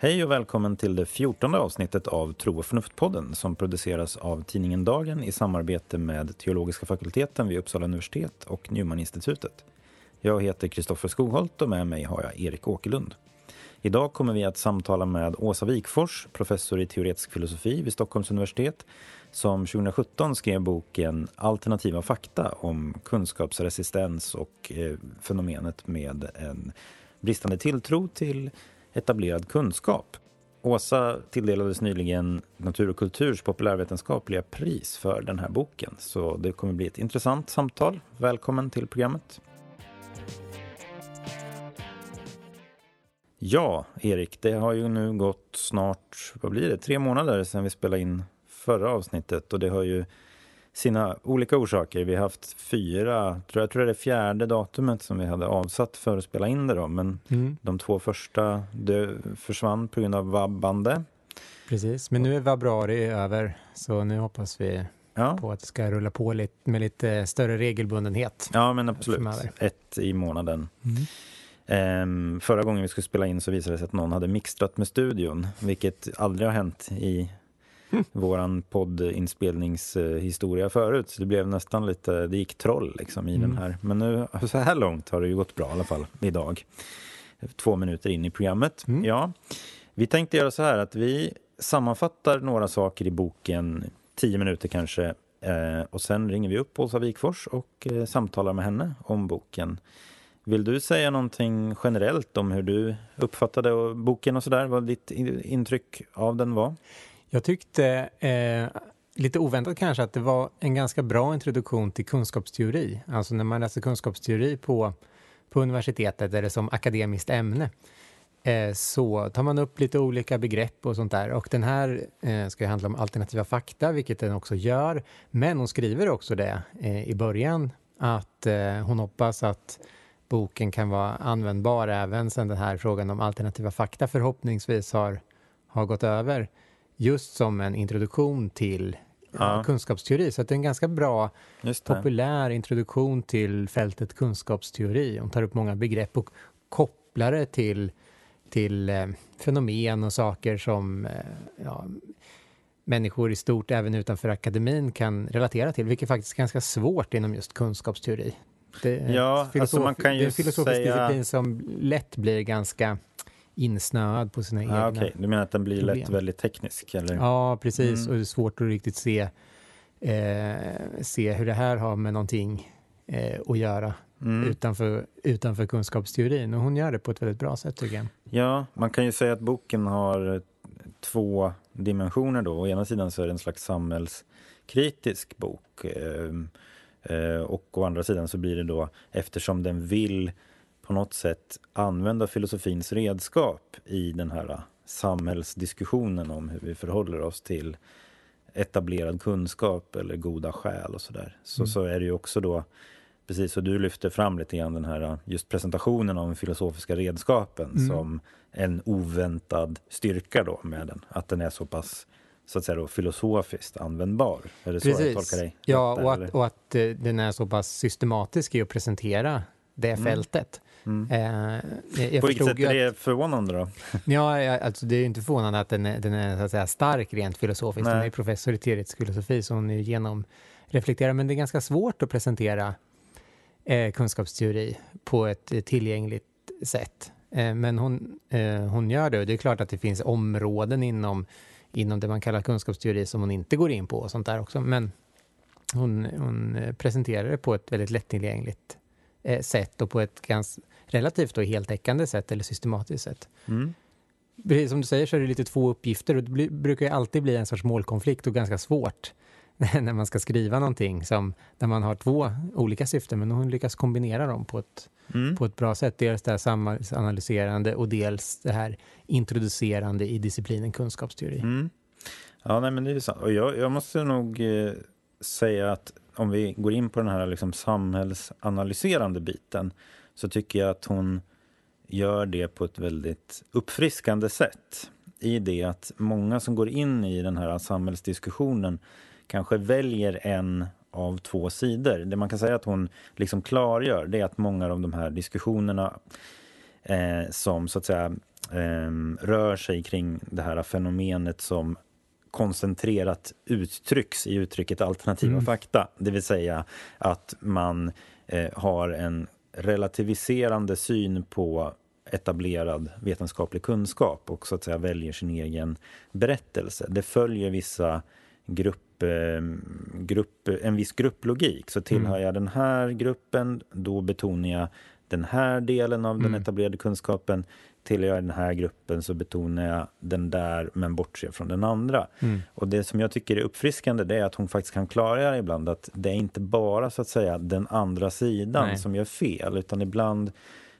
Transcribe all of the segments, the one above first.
Hej och välkommen till det fjortonde avsnittet av Tro och förnuft-podden som produceras av tidningen Dagen i samarbete med Teologiska fakulteten vid Uppsala universitet och Newman-institutet. Jag heter Kristoffer Skogholt och med mig har jag Erik Åkerlund. Idag kommer vi att samtala med Åsa Wikfors, professor i teoretisk filosofi vid Stockholms universitet, som 2017 skrev boken Alternativa fakta om kunskapsresistens och eh, fenomenet med en bristande tilltro till etablerad kunskap. Åsa tilldelades nyligen Natur och kulturs populärvetenskapliga pris för den här boken, så det kommer bli ett intressant samtal. Välkommen till programmet. Ja, Erik, det har ju nu gått snart, vad blir det, tre månader sedan vi spelade in förra avsnittet och det har ju sina olika orsaker. Vi har haft fyra, tror jag tror det är det fjärde datumet som vi hade avsatt för att spela in det då, men mm. de två första försvann på grund av vabbande. Precis, men nu är februari över, så nu hoppas vi ja. på att det ska rulla på lite, med lite större regelbundenhet. Ja, men absolut. Ett i månaden. Mm. Um, förra gången vi skulle spela in så visade det sig att någon hade mixtrat med studion, vilket aldrig har hänt i mm. våran poddinspelningshistoria förut. Så det blev nästan lite, det gick troll liksom i mm. den här. Men nu, så här långt har det ju gått bra i alla fall idag. Två minuter in i programmet. Mm. Ja, vi tänkte göra så här att vi sammanfattar några saker i boken, tio minuter kanske, eh, och sen ringer vi upp Åsa Wikfors och eh, samtalar med henne om boken. Vill du säga någonting generellt om hur du uppfattade boken och sådär? Vad ditt intryck av den var? Jag tyckte, eh, lite oväntat kanske, att det var en ganska bra introduktion till kunskapsteori. Alltså när man läser kunskapsteori på, på universitetet eller som akademiskt ämne eh, så tar man upp lite olika begrepp och sånt där. Och den här eh, ska ju handla om alternativa fakta, vilket den också gör. Men hon skriver också det eh, i början, att eh, hon hoppas att boken kan vara användbar även sen den här frågan om alternativa fakta förhoppningsvis har, har gått över. Just som en introduktion till ja. kunskapsteori. Så det är en ganska bra, populär introduktion till fältet kunskapsteori. Hon tar upp många begrepp och kopplar det till, till eh, fenomen och saker som eh, ja, människor i stort, även utanför akademin, kan relatera till, vilket faktiskt är ganska svårt inom just kunskapsteori. Det ja, alltså man kan ju det är en filosofisk säga... disciplin som lätt blir ganska insnöad på sina ah, egna okay. Du menar att den blir problem. lätt väldigt teknisk? Eller? Ja, precis. Mm. Och det är svårt att riktigt se, eh, se hur det här har med någonting eh, att göra mm. utanför, utanför kunskapsteorin. Och hon gör det på ett väldigt bra sätt tycker jag. Ja, man kan ju säga att boken har två dimensioner då. Å ena sidan så är det en slags samhällskritisk bok. Eh, och å andra sidan så blir det då, eftersom den vill på något sätt använda filosofins redskap i den här samhällsdiskussionen om hur vi förhåller oss till etablerad kunskap eller goda skäl och sådär. Så, mm. så är det ju också då, precis som du lyfter fram lite grann den här just presentationen av de filosofiska redskapen mm. som en oväntad styrka då med den. Att den är så pass så att säga då, filosofiskt användbar. Är det Precis. så jag tolkar dig? Ja, och att, och att, uh, den är så pass systematisk i att presentera det mm. fältet. Mm. Uh, På vilket sätt är det förvånande då? ja, alltså det är inte förvånande att den är, den är så att säga, stark rent filosofiskt. Nej. Hon är professor i teoretisk filosofi, så hon är genom reflekterar, men det är ganska svårt att presentera eh, kunskapsteori på ett eh, tillgängligt sätt. Eh, men hon, eh, hon gör det och det är klart att det finns områden inom inom det man kallar kunskapsteori som hon inte går in på och sånt där också. Men hon, hon eh, presenterar det på ett väldigt lättillgängligt eh, sätt och på ett ganska relativt och heltäckande sätt eller systematiskt sätt. Mm. Precis som du säger så är det lite två uppgifter och det bli, brukar alltid bli en sorts målkonflikt och ganska svårt när man ska skriva någonting som, där man har två olika syften men hon lyckas kombinera dem på ett, mm. på ett bra sätt. Dels det här samhällsanalyserande och dels det här introducerande i disciplinen kunskapsteori. Mm. Ja, nej, men det är sant. Och jag, jag måste nog eh, säga att om vi går in på den här liksom, samhällsanalyserande biten så tycker jag att hon gör det på ett väldigt uppfriskande sätt. I det att många som går in i den här samhällsdiskussionen kanske väljer en av två sidor. Det man kan säga att hon liksom klargör det är att många av de här diskussionerna eh, som så att säga eh, rör sig kring det här fenomenet som koncentrerat uttrycks i uttrycket alternativa mm. fakta. Det vill säga att man eh, har en relativiserande syn på etablerad vetenskaplig kunskap och så att säga väljer sin egen berättelse. Det följer vissa grupp, eh, grupp, en viss grupplogik. Så tillhör mm. jag den här gruppen, då betonar jag den här delen av mm. den etablerade kunskapen. Tillhör jag den här gruppen så betonar jag den där, men bortser från den andra. Mm. Och det som jag tycker är uppfriskande det är att hon faktiskt kan klargöra ibland att det är inte bara så att säga den andra sidan Nej. som gör fel, utan ibland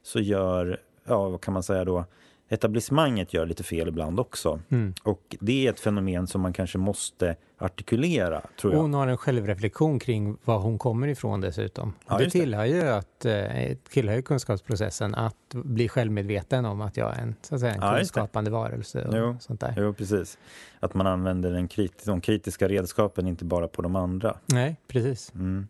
så gör ja, vad kan man säga då, etablissemanget gör lite fel ibland också. Mm. Och det är ett fenomen som man kanske måste artikulera, tror jag. Hon har en självreflektion kring var hon kommer ifrån dessutom. Ja, det tillhör ju, att, eh, tillhör ju kunskapsprocessen att bli självmedveten om att jag är en, så att säga, en ja, kunskapande varelse. Och jo, sånt där. jo, precis. Att man använder den krit de kritiska redskapen, inte bara på de andra. Nej, precis. Mm.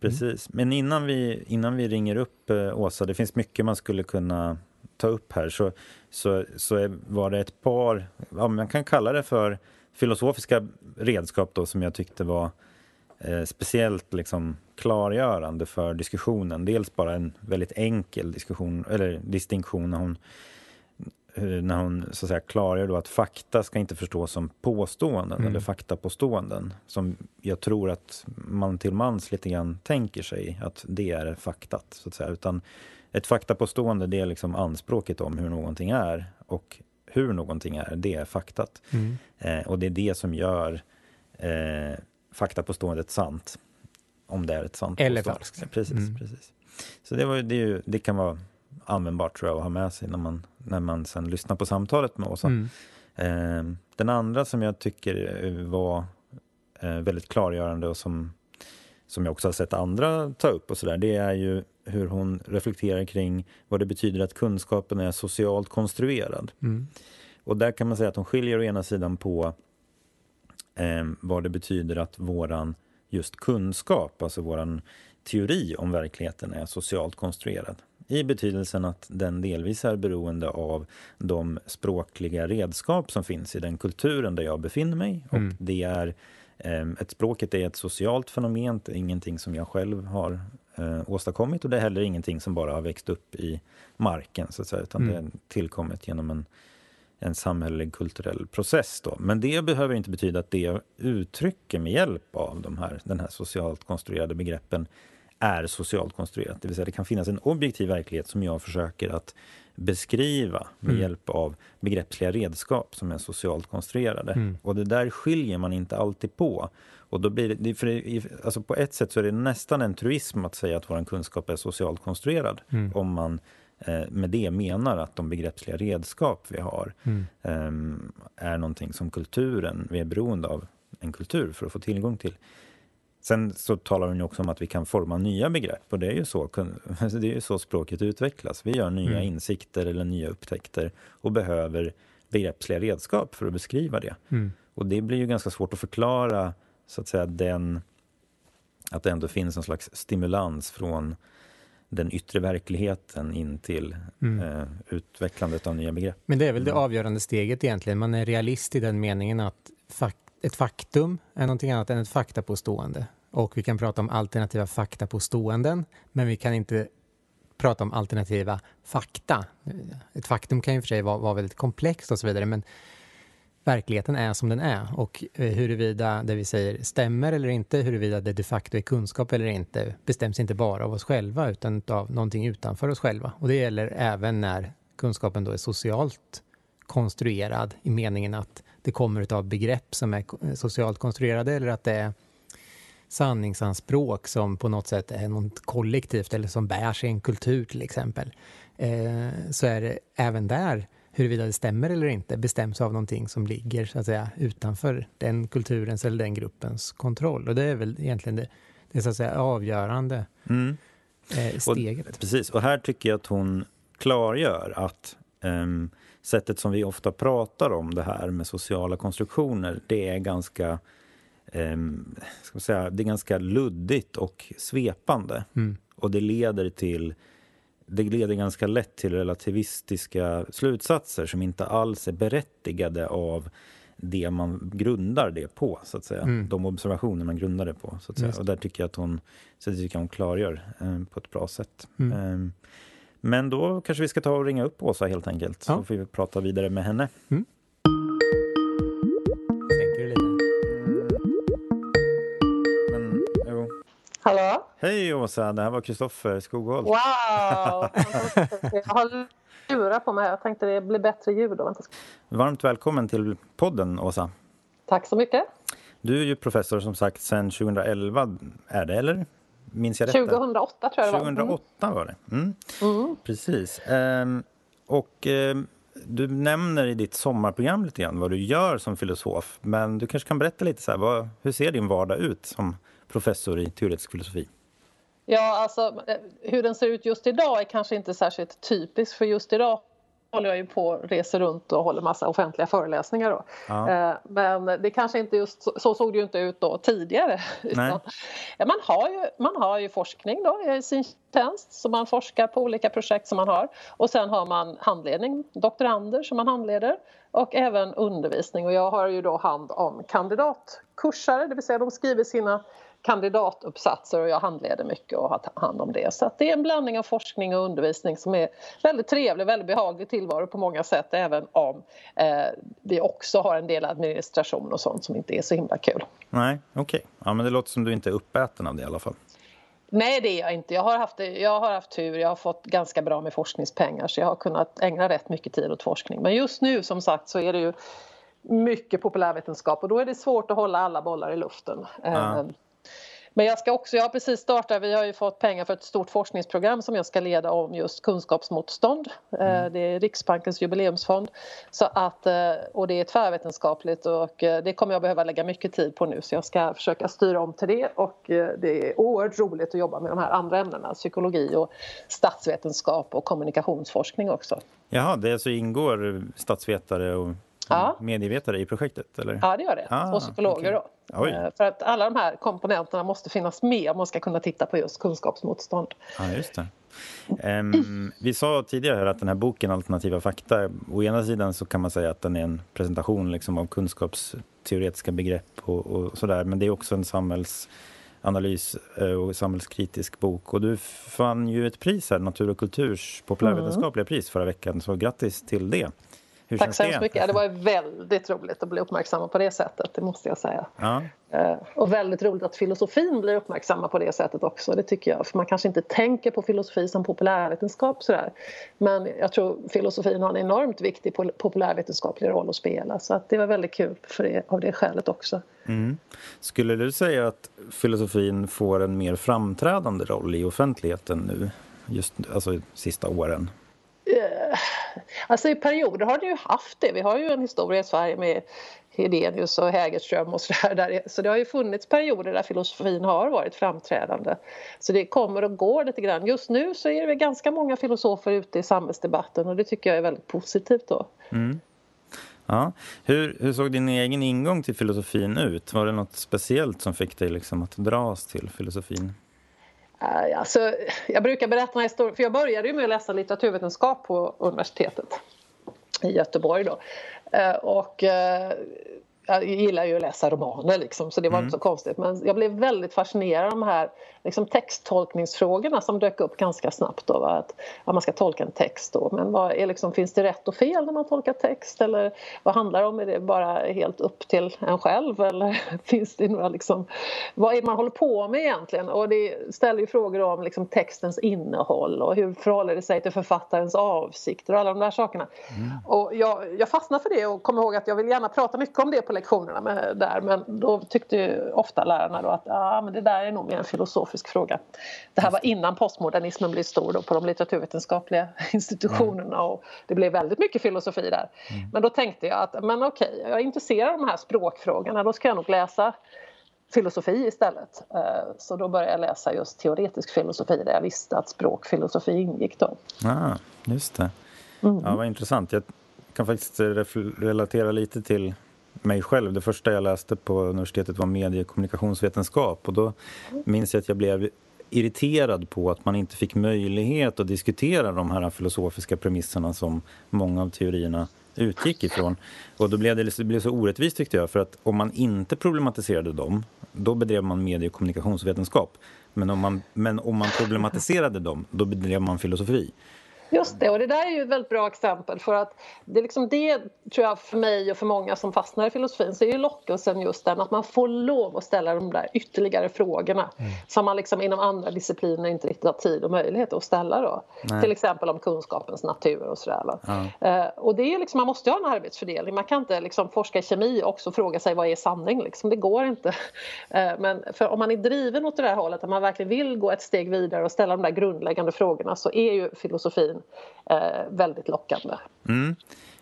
Mm. Precis. Men innan vi, innan vi ringer upp eh, Åsa, det finns mycket man skulle kunna ta upp här, så, så, så var det ett par, ja, man kan kalla det för filosofiska redskap då, som jag tyckte var eh, speciellt liksom, klargörande för diskussionen. Dels bara en väldigt enkel diskussion, eller distinktion när hon när hon så att säga, klargör då att fakta ska inte förstås som påståenden mm. eller faktapåståenden. Som jag tror att man till mans lite grann tänker sig att det är faktat. Så att säga. Utan ett faktapåstående det är liksom anspråket om hur någonting är. Och hur någonting är, det är faktat. Mm. Eh, och det är det som gör eh, faktapåståendet sant. Om det är ett sant Eller falskt. Precis, mm. precis. Så det, var, det, det kan vara användbart tror jag att ha med sig när man, när man sen lyssnar på samtalet med Åsa. Mm. Eh, den andra som jag tycker var eh, väldigt klargörande och som, som jag också har sett andra ta upp och sådär, det är ju hur hon reflekterar kring vad det betyder att kunskapen är socialt konstruerad. Mm. Och där kan man säga att hon skiljer å ena sidan på eh, vad det betyder att våran just kunskap, alltså våran teori om verkligheten är socialt konstruerad i betydelsen att den delvis är beroende av de språkliga redskap som finns i den kulturen där jag befinner mig. Och mm. det är, eh, ett språket är ett socialt fenomen, ingenting som jag själv har eh, åstadkommit och det är heller ingenting som bara har växt upp i marken, så att säga, utan mm. det är tillkommet genom en en samhällelig kulturell process. Då. Men det behöver inte betyda att det jag uttrycker med hjälp av de här, den här socialt konstruerade begreppen är socialt konstruerat. Det vill säga det kan finnas en objektiv verklighet som jag försöker att beskriva med mm. hjälp av begreppsliga redskap som är socialt konstruerade. Mm. Och det där skiljer man inte alltid på. Och då blir det, för det, alltså på ett sätt så är det nästan en truism att säga att vår kunskap är socialt konstruerad. Mm. Om man eh, med det menar att de begreppsliga redskap vi har eh, är någonting som kulturen, vi är beroende av en kultur för att få tillgång till. Sen så talar hon också om att vi kan forma nya begrepp och det är ju så, det är ju så språket utvecklas. Vi gör nya mm. insikter eller nya upptäckter och behöver begreppsliga redskap för att beskriva det. Mm. Och det blir ju ganska svårt att förklara så att säga den att det ändå finns en slags stimulans från den yttre verkligheten in till mm. eh, utvecklandet av nya begrepp. Men det är väl det mm. avgörande steget egentligen. Man är realist i den meningen att fak ett faktum är någonting annat än ett faktapåstående. Och vi kan prata om alternativa fakta påståenden, men vi kan inte prata om alternativa fakta. Ett faktum kan ju för sig vara, vara väldigt komplext och så vidare, men verkligheten är som den är och eh, huruvida det vi säger stämmer eller inte, huruvida det de facto är kunskap eller inte, bestäms inte bara av oss själva utan av någonting utanför oss själva. Och det gäller även när kunskapen då är socialt konstruerad i meningen att det kommer av begrepp som är socialt konstruerade eller att det är sanningsanspråk som på något sätt är något kollektivt eller som bär sig en kultur till exempel. Eh, så är det även där huruvida det stämmer eller inte bestäms av någonting som ligger så att säga utanför den kulturens eller den gruppens kontroll. Och det är väl egentligen det, det så att säga avgörande mm. eh, steget. Och, precis, och här tycker jag att hon klargör att um, sättet som vi ofta pratar om det här med sociala konstruktioner, det är ganska eh, ska säga, det är ganska luddigt och svepande. Mm. Och det leder till det leder ganska lätt till relativistiska slutsatser som inte alls är berättigade av det man grundar det på, så att säga. Mm. De observationer man grundar det på. Så att säga. Och där tycker jag att hon, så tycker jag hon klargör eh, på ett bra sätt. Mm. Eh, men då kanske vi ska ta och ringa upp Åsa helt enkelt, ja. så får vi prata vidare med henne. Mm. Hallå? Hej Åsa, det här var Kristoffer Skogholt. Wow! jag har lurat på mig. Jag tänkte det blir bättre ljud då. Varmt välkommen till podden Åsa. Tack så mycket. Du är ju professor som sagt sedan 2011, är det eller? Minns jag rätt? 2008 tror jag det var. 2008 mm. var det. Mm. Mm. Precis. Ehm, och ehm, du nämner i ditt sommarprogram lite grann vad du gör som filosof. Men du kanske kan berätta lite så här, vad, hur ser din vardag ut som professor i teoretisk filosofi? Ja, alltså hur den ser ut just idag är kanske inte särskilt typiskt för just idag håller jag ju på och reser runt och håller massa offentliga föreläsningar. Då. Ja. Eh, men det kanske inte just så, så såg det ju inte ut då tidigare. Utan, man, har ju, man har ju forskning då i sin tjänst så man forskar på olika projekt som man har och sen har man handledning, doktorander som man handleder och även undervisning och jag har ju då hand om kandidatkursare, det vill säga de skriver sina kandidatuppsatser och jag handleder mycket och har hand om det. Så det är en blandning av forskning och undervisning som är väldigt trevlig, väldigt behaglig tillvaro på många sätt även om eh, vi också har en del administration och sånt som inte är så himla kul. Nej, okej. Okay. Ja, men det låter som du inte är uppäten av det i alla fall. Nej, det är jag inte. Jag har, haft, jag har haft tur. Jag har fått ganska bra med forskningspengar så jag har kunnat ägna rätt mycket tid åt forskning. Men just nu som sagt så är det ju mycket populärvetenskap och då är det svårt att hålla alla bollar i luften. Ja. Men jag ska också, jag har precis startat, vi har ju fått pengar för ett stort forskningsprogram som jag ska leda om just kunskapsmotstånd. Eh, mm. Det är Riksbankens jubileumsfond. Så att, eh, och det är tvärvetenskapligt och eh, det kommer jag behöva lägga mycket tid på nu så jag ska försöka styra om till det och det är oerhört roligt att jobba med de här andra ämnena, psykologi och statsvetenskap och kommunikationsforskning också. Jaha, det alltså ingår statsvetare och ja. medievetare i projektet? Eller? Ja, det gör det. Ah, och psykologer okay. då. Oj. Eh, för att alla de här komponenterna måste finnas med om man ska kunna titta på just kunskapsmotstånd. Ja, just det. Um, vi sa tidigare här att den här boken Alternativa fakta, å ena sidan så kan man säga att den är en presentation liksom av kunskapsteoretiska begrepp och, och sådär, men det är också en samhällsanalys eh, och samhällskritisk bok. Och du fann ju ett pris här, Natur och kulturs populärvetenskapliga mm. pris förra veckan, så grattis till det. Hur Tack så hemskt mycket. Det var väldigt roligt att bli uppmärksammad på det sättet, det måste jag säga. Ja. Eh, och väldigt roligt att filosofin blir uppmärksammad på det sättet också, det tycker jag. För man kanske inte tänker på filosofi som populärvetenskap sådär. Men jag tror filosofin har en enormt viktig populärvetenskaplig roll att spela. Så att det var väldigt kul för det, av det skälet också. Mm. Skulle du säga att filosofin får en mer framträdande roll i offentligheten nu, just alltså sista åren? Eh, alltså i perioder har det ju haft det. Vi har ju en historia i Sverige med Hedenius och Hägerström och sådär. Så det har ju funnits perioder där filosofin har varit framträdande. Så det kommer och går lite grann. Just nu så är det ganska många filosofer ute i samhällsdebatten och det tycker jag är väldigt positivt då. Mm. Ja. Hur, hur såg din egen ingång till filosofin ut? Var det något speciellt som fick dig liksom att dras till filosofin? Eh, alltså, jag brukar berätta den här historien, för jag började ju med att läsa litteraturvetenskap på universitetet i Göteborg då. Eh, och eh, jag gillar ju att läsa romaner liksom, så det var mm. inte så konstigt. Men jag blev väldigt fascinerad av de här liksom, texttolkningsfrågorna som dök upp ganska snabbt. Då, att, att man ska tolka en text. Då. Men vad är, liksom, finns det rätt och fel när man tolkar text? Eller vad handlar det om? Är det bara helt upp till en själv? Eller finns det några, liksom, vad är det man håller på med egentligen? Och det ställer ju frågor om liksom, textens innehåll och hur förhåller det sig till författarens avsikter och alla de där sakerna. Mm. Och jag, jag fastnade för det och kom ihåg att jag vill gärna prata mycket om det på lektionerna med, där men då tyckte ju ofta lärarna då att ah, men det där är nog mer en filosofisk fråga. Det här var innan postmodernismen blev stor då på de litteraturvetenskapliga institutionerna och det blev väldigt mycket filosofi där. Mm. Men då tänkte jag att men okej, jag är intresserad av de här språkfrågorna, då ska jag nog läsa filosofi istället. Eh, så då började jag läsa just teoretisk filosofi där jag visste att språkfilosofi ingick då. Ah, just det. Mm. Ja, vad intressant. Jag kan faktiskt relatera lite till mig själv. Det första jag läste på universitetet var mediekommunikationsvetenskap och då minns jag att jag blev irriterad på att man inte fick möjlighet att diskutera de här filosofiska premisserna som många av teorierna utgick ifrån. Och då blev det, det blev så orättvist tyckte jag, för att om man inte problematiserade dem, då bedrev man medie och kommunikationsvetenskap. Men om man, men om man problematiserade dem, då bedrev man filosofi. Just det, och det där är ju ett väldigt bra exempel för att det är liksom det tror jag för mig och för många som fastnar i filosofin så är ju lockelsen just den att man får lov att ställa de där ytterligare frågorna mm. som man liksom inom andra discipliner inte riktigt har tid och möjlighet att ställa då. Nej. Till exempel om kunskapens natur och sådär. Ja. Eh, och det är liksom, man måste ju ha en arbetsfördelning, man kan inte liksom forska i kemi och också fråga sig vad är sanning liksom, det går inte. Eh, men för om man är driven åt det där hållet, att man verkligen vill gå ett steg vidare och ställa de där grundläggande frågorna så är ju filosofin eh, väldigt lockande. Mm.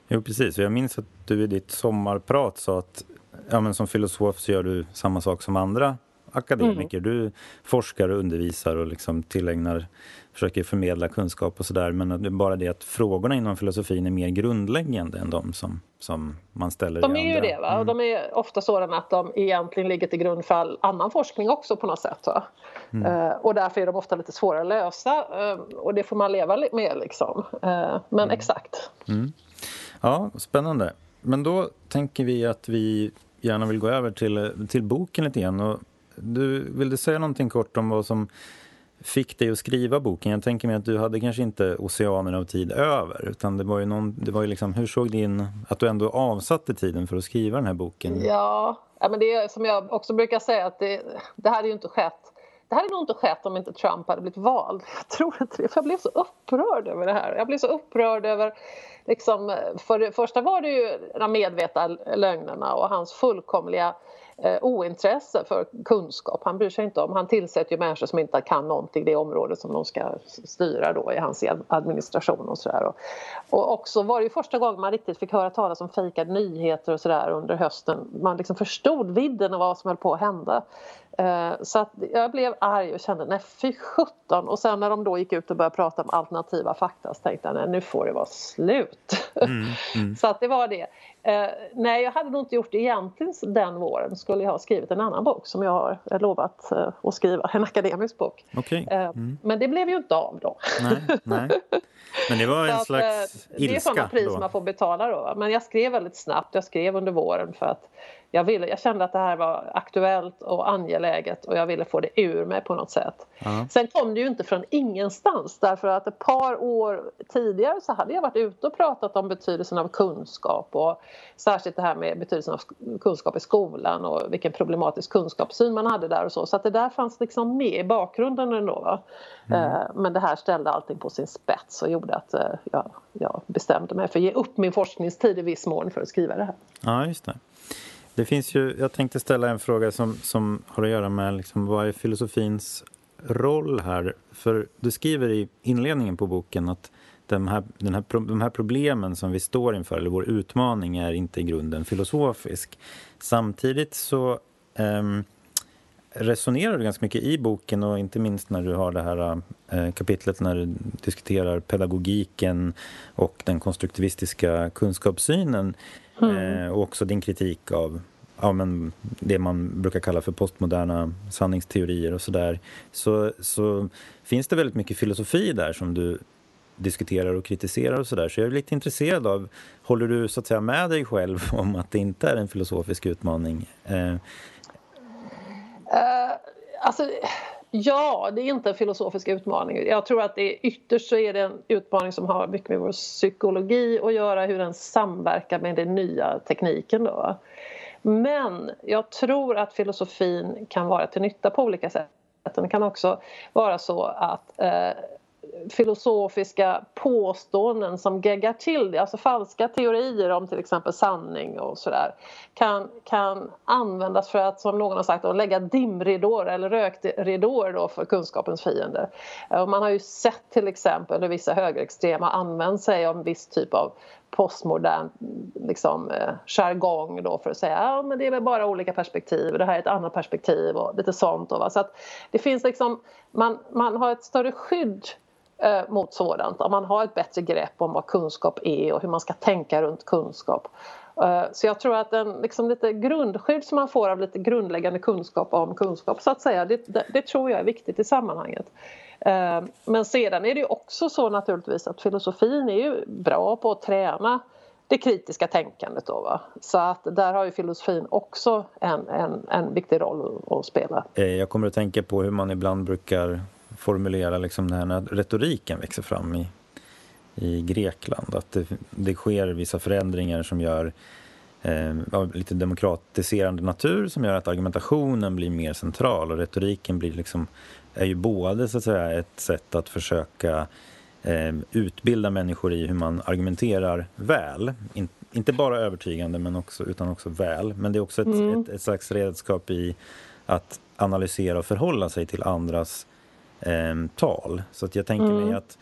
Jo, precis. Jag minns att du i ditt sommarprat sa att ja, men som filosof så gör du samma sak som andra akademiker. Mm. Du forskar och undervisar och liksom tillägnar, försöker förmedla kunskap och sådär. Men det är bara det att frågorna inom filosofin är mer grundläggande än de som, som man ställer de i är andra. ju det, va? Mm. de är ofta sådana att de egentligen ligger till grund för all annan forskning också på något sätt. Mm. Uh, och därför är de ofta lite svåra att lösa uh, och det får man leva med liksom. Uh, men mm. exakt. Mm. Ja, spännande. Men då tänker vi att vi gärna vill gå över till, till boken lite grann. Och du, vill du säga någonting kort om vad som fick dig att skriva boken? Jag tänker mig att du hade kanske inte oceaner av tid över utan det var ju någon, det var ju liksom, hur såg din, att du ändå avsatte tiden för att skriva den här boken? Ja, ja men det är som jag också brukar säga att det, det hade ju inte skett det hade nog inte skett om inte Trump hade blivit vald. Jag tror inte det, för jag blev så upprörd över det här. Jag blev så upprörd över liksom, för det första var det ju de medvetna lögnerna och hans fullkomliga eh, ointresse för kunskap. Han bryr sig inte om, han tillsätter ju människor som inte kan någonting i det området som de ska styra då i hans administration och sådär. Och, och också var det ju första gången man riktigt fick höra talas om fejkade nyheter och sådär under hösten. Man liksom förstod vidden av vad som höll på att hända. Eh, så att jag blev arg och kände nej fy sjutton och sen när de då gick ut och började prata om alternativa fakta så tänkte jag nej nu får det vara slut. Mm, mm. så att det var det. Eh, nej jag hade nog inte gjort det egentligen den våren skulle jag ha skrivit en annan bok som jag har lovat eh, att skriva, en akademisk bok. Okay. Mm. Men det blev ju inte av då. Nej, nej. Men det var en att, slags ilska Det är sådana pris då. man får betala då. Men jag skrev väldigt snabbt, jag skrev under våren för att jag, ville, jag kände att det här var aktuellt och angeläget och jag ville få det ur mig på något sätt. Uh-huh. Sen kom det ju inte från ingenstans därför att ett par år tidigare så hade jag varit ute och pratat om betydelsen av kunskap och särskilt det här med betydelsen av kunskap i skolan och vilken problematisk kunskapssyn man hade där och så. Så att det där fanns liksom med i bakgrunden ändå. Mm. Eh, men det här ställde allting på sin spets och gjorde att eh, jag, jag bestämde mig för att ge upp min forskningstid i viss mån för att skriva det här. Ja, just det. Det finns ju, jag tänkte ställa en fråga som, som har att göra med liksom, vad är filosofins roll här? För du skriver i inledningen på boken att de här, den här, de här problemen som vi står inför, eller vår utmaning, är inte i grunden filosofisk. Samtidigt så um, resonerar du ganska mycket i boken och inte minst när du har det här eh, kapitlet när du diskuterar pedagogiken och den konstruktivistiska kunskapssynen Mm. Eh, och också din kritik av ja, men det man brukar kalla för postmoderna sanningsteorier och sådär. Så, så finns det väldigt mycket filosofi där som du diskuterar och kritiserar och sådär. Så jag är lite intresserad av, håller du så att säga med dig själv om att det inte är en filosofisk utmaning? Eh. Uh, alltså, Ja, det är inte en filosofisk utmaning. Jag tror att det ytterst så är det en utmaning som har mycket med vår psykologi att göra, hur den samverkar med den nya tekniken. Då. Men jag tror att filosofin kan vara till nytta på olika sätt. Den kan också vara så att eh, filosofiska påståenden som geggar till det, alltså falska teorier om till exempel sanning och sådär kan, kan användas för att, som någon har sagt, att lägga dimridåer eller rökridåer då för kunskapens fiender. Eh, och man har ju sett till exempel hur vissa högerextrema använt sig av en viss typ av postmodern liksom, eh, jargong då för att säga ja, men det är väl bara olika perspektiv, det här är ett annat perspektiv och lite sånt. Då, va? Så att det finns liksom, man, man har ett större skydd eh, mot sådant om man har ett bättre grepp om vad kunskap är och hur man ska tänka runt kunskap. Eh, så jag tror att en liksom lite grundskydd som man får av lite grundläggande kunskap om kunskap så att säga, det, det, det tror jag är viktigt i sammanhanget. Eh, men sedan är det ju också så naturligtvis att filosofin är ju bra på att träna det kritiska tänkandet. Då, va? Så att där har ju filosofin också en, en, en viktig roll att, spela. Eh, jag kommer att tänka på hur man ibland brukar formulera liksom det här när retoriken växer fram i, i Grekland. Att det, det sker vissa förändringar som gör eh, lite demokratiserande natur som gör att argumentationen blir mer central och retoriken blir liksom, är ju både så att säga, ett sätt att försöka eh, utbilda människor i hur man argumenterar väl. In, inte bara övertygande men också, utan också väl. Men det är också ett, mm. ett, ett slags redskap i att analysera och förhålla sig till andras eh, tal. Så att jag tänker mm. mig att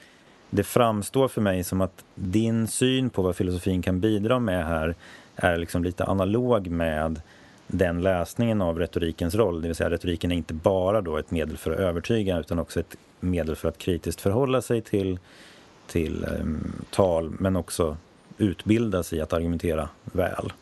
det framstår för mig som att din syn på vad filosofin kan bidra med här är liksom lite analog med den läsningen av retorikens roll. Det vill säga retoriken är inte bara då ett medel för att övertyga utan också ett medel för att kritiskt förhålla sig till, till um, tal men också utbildas i att argumentera väl.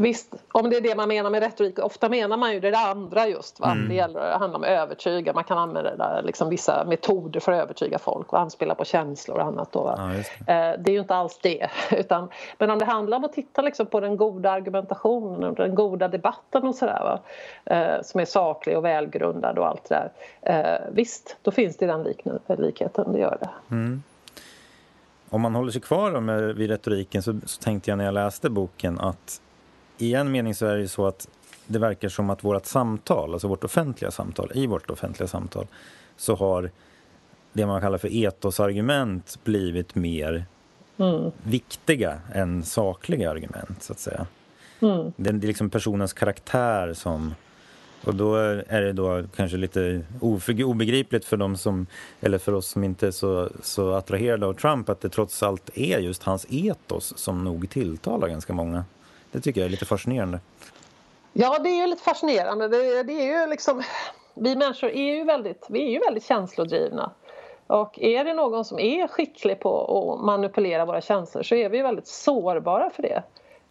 Visst, om det är det man menar med retorik. Ofta menar man ju det andra just. Va? Mm. Det gäller, det handlar om att övertyga. Man kan använda där, liksom, vissa metoder för att övertyga folk och anspela på känslor och annat. Då, ja, det. Eh, det. är ju inte alls det. Utan, men om det handlar om att titta liksom, på den goda argumentationen och den goda debatten och sådär. Eh, som är saklig och välgrundad och allt det där. Eh, visst, då finns det den lik likheten. Det gör det. Mm. Om man håller sig kvar med, vid retoriken så, så tänkte jag när jag läste boken att i en mening så är det så att det verkar som att vårt samtal, alltså vårt offentliga samtal, i vårt offentliga samtal så har det man kallar för etosargument blivit mer mm. viktiga än sakliga argument, så att säga. Mm. Det är liksom personens karaktär som... Och då är det då kanske lite obegripligt för dem som, eller för oss som inte är så, så attraherade av Trump att det trots allt är just hans etos som nog tilltalar ganska många. Det tycker jag är lite fascinerande. Ja, det är ju lite fascinerande. Det, det är ju liksom, vi människor är ju väldigt, vi är ju väldigt känslodrivna. Och är det någon som är skicklig på att manipulera våra känslor så är vi väldigt sårbara för det.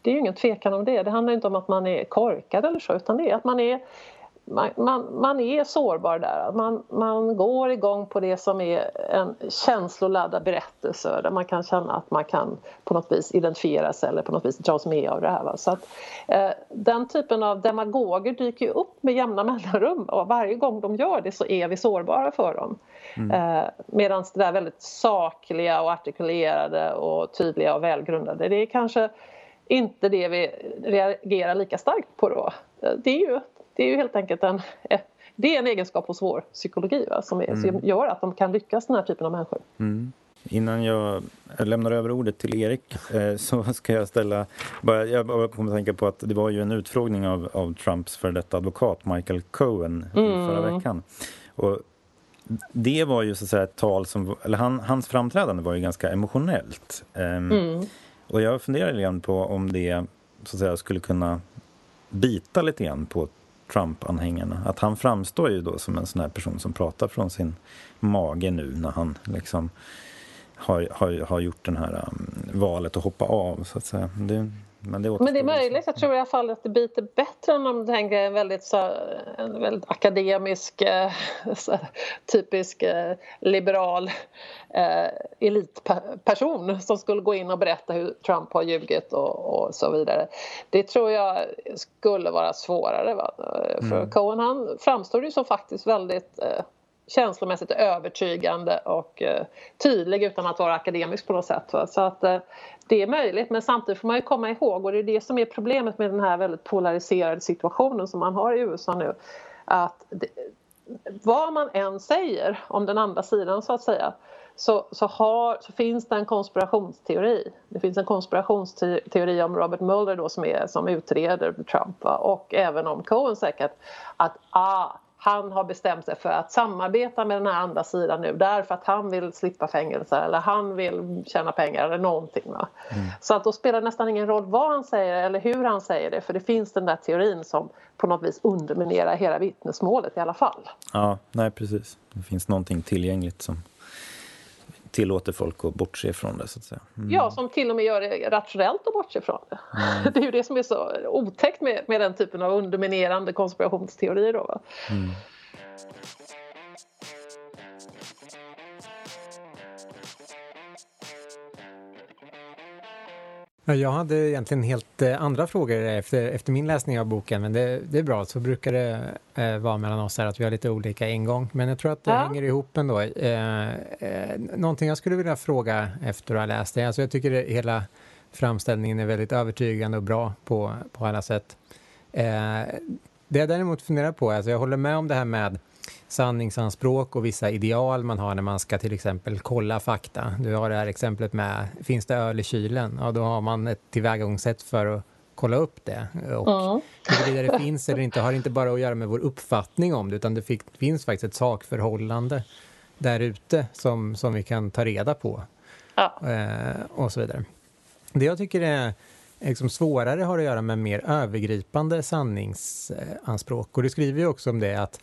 Det är ju ingen tvekan om det. Det handlar inte om att man är korkad eller så utan det är att man är man, man, man, är sårbar där. Man, man går igång på det som är en känsloladdad berättelse där man kan känna att man kan på något vis identifiera sig eller på något vis dras med av det här. Va? Så att, eh, den typen av demagoger dyker ju upp med jämna mellanrum och varje gång de gör det så är vi sårbara för dem. Mm. Eh, Medan det där väldigt sakliga och artikulerade och tydliga och välgrundade det är kanske inte det vi reagerar lika starkt på då. Eh, det är ju det är ju helt enkelt en, eh, det är en egenskap hos vår psykologi va, som, är, mm. som gör att de kan lyckas, den här typen av människor. Mm. Innan jag lämnar över ordet till Erik eh, så ska jag ställa... Bara, jag kommer att tänka på att det var ju en utfrågning av, av Trumps för detta advokat Michael Cohen mm. förra veckan. Och det var ju så att säga ett tal som... Eller han, hans framträdande var ju ganska emotionellt. Um, mm. Och jag funderar lite grann på om det så att säga skulle kunna bita lite grann på Trump-anhängarna. Att han framstår ju då som en sån här person som pratar från sin mage nu när han liksom har, har, har gjort det här um, valet att hoppa av så att säga. Det, men det, men det är möjligt. Jag tror i alla fall att det biter bättre än om du tänker en väldigt, så, en väldigt akademisk, eh, så, typisk eh, liberal eh, elitperson som skulle gå in och berätta hur Trump har ljugit och, och så vidare. Det tror jag skulle vara svårare. Va? För mm. Cohen han framstår ju som faktiskt väldigt eh, känslomässigt övertygande och eh, tydlig utan att vara akademisk på något sätt. Va? Så att eh, det är möjligt men samtidigt får man ju komma ihåg och det är det som är problemet med den här väldigt polariserade situationen som man har i USA nu. Att det, vad man än säger om den andra sidan så att säga så, så, har, så, finns det en konspirationsteori. Det finns en konspirationsteori om Robert Mueller då som, är, som utreder Trump va? och även om Cohen säkert att ah, han har bestämt sig för att samarbeta med den här andra sidan nu därför att han vill slippa fängelse eller han vill tjäna pengar eller någonting. Va? Mm. Så att då spelar det nästan ingen roll vad han säger eller hur han säger det för det finns den där teorin som på något vis underminerar hela vittnesmålet i alla fall. Ja, nej precis. Det finns någonting tillgängligt som tillåter folk att bortse från det så att säga. Mm. Ja, som till och med gör det rationellt att bortse från det. Mm. Det är ju det som är så otäckt med, med den typen av underminerande konspirationsteorier då. Jag hade egentligen helt eh, andra frågor efter, efter min läsning av boken, men det, det är bra. Så brukar det eh, vara mellan oss här att vi har lite olika ingång. Men jag tror att det ja. hänger ihop ändå. Eh, eh, någonting jag skulle vilja fråga efter att ha läst det. Alltså jag tycker det, hela framställningen är väldigt övertygande och bra på, på alla sätt. Eh, det jag däremot funderar på, alltså jag håller med om det här med sanningsanspråk och vissa ideal man har när man ska till exempel kolla fakta. Du har det här exemplet med, finns det öl i kylen? Ja, då har man ett tillvägagångssätt för att kolla upp det. Och huruvida det finns eller inte har inte bara att göra med vår uppfattning om det, utan det finns faktiskt ett sakförhållande där ute som, som vi kan ta reda på. Ja. Eh, och så vidare. Det jag tycker är liksom svårare har att göra med mer övergripande sanningsanspråk. Och du skriver ju också om det att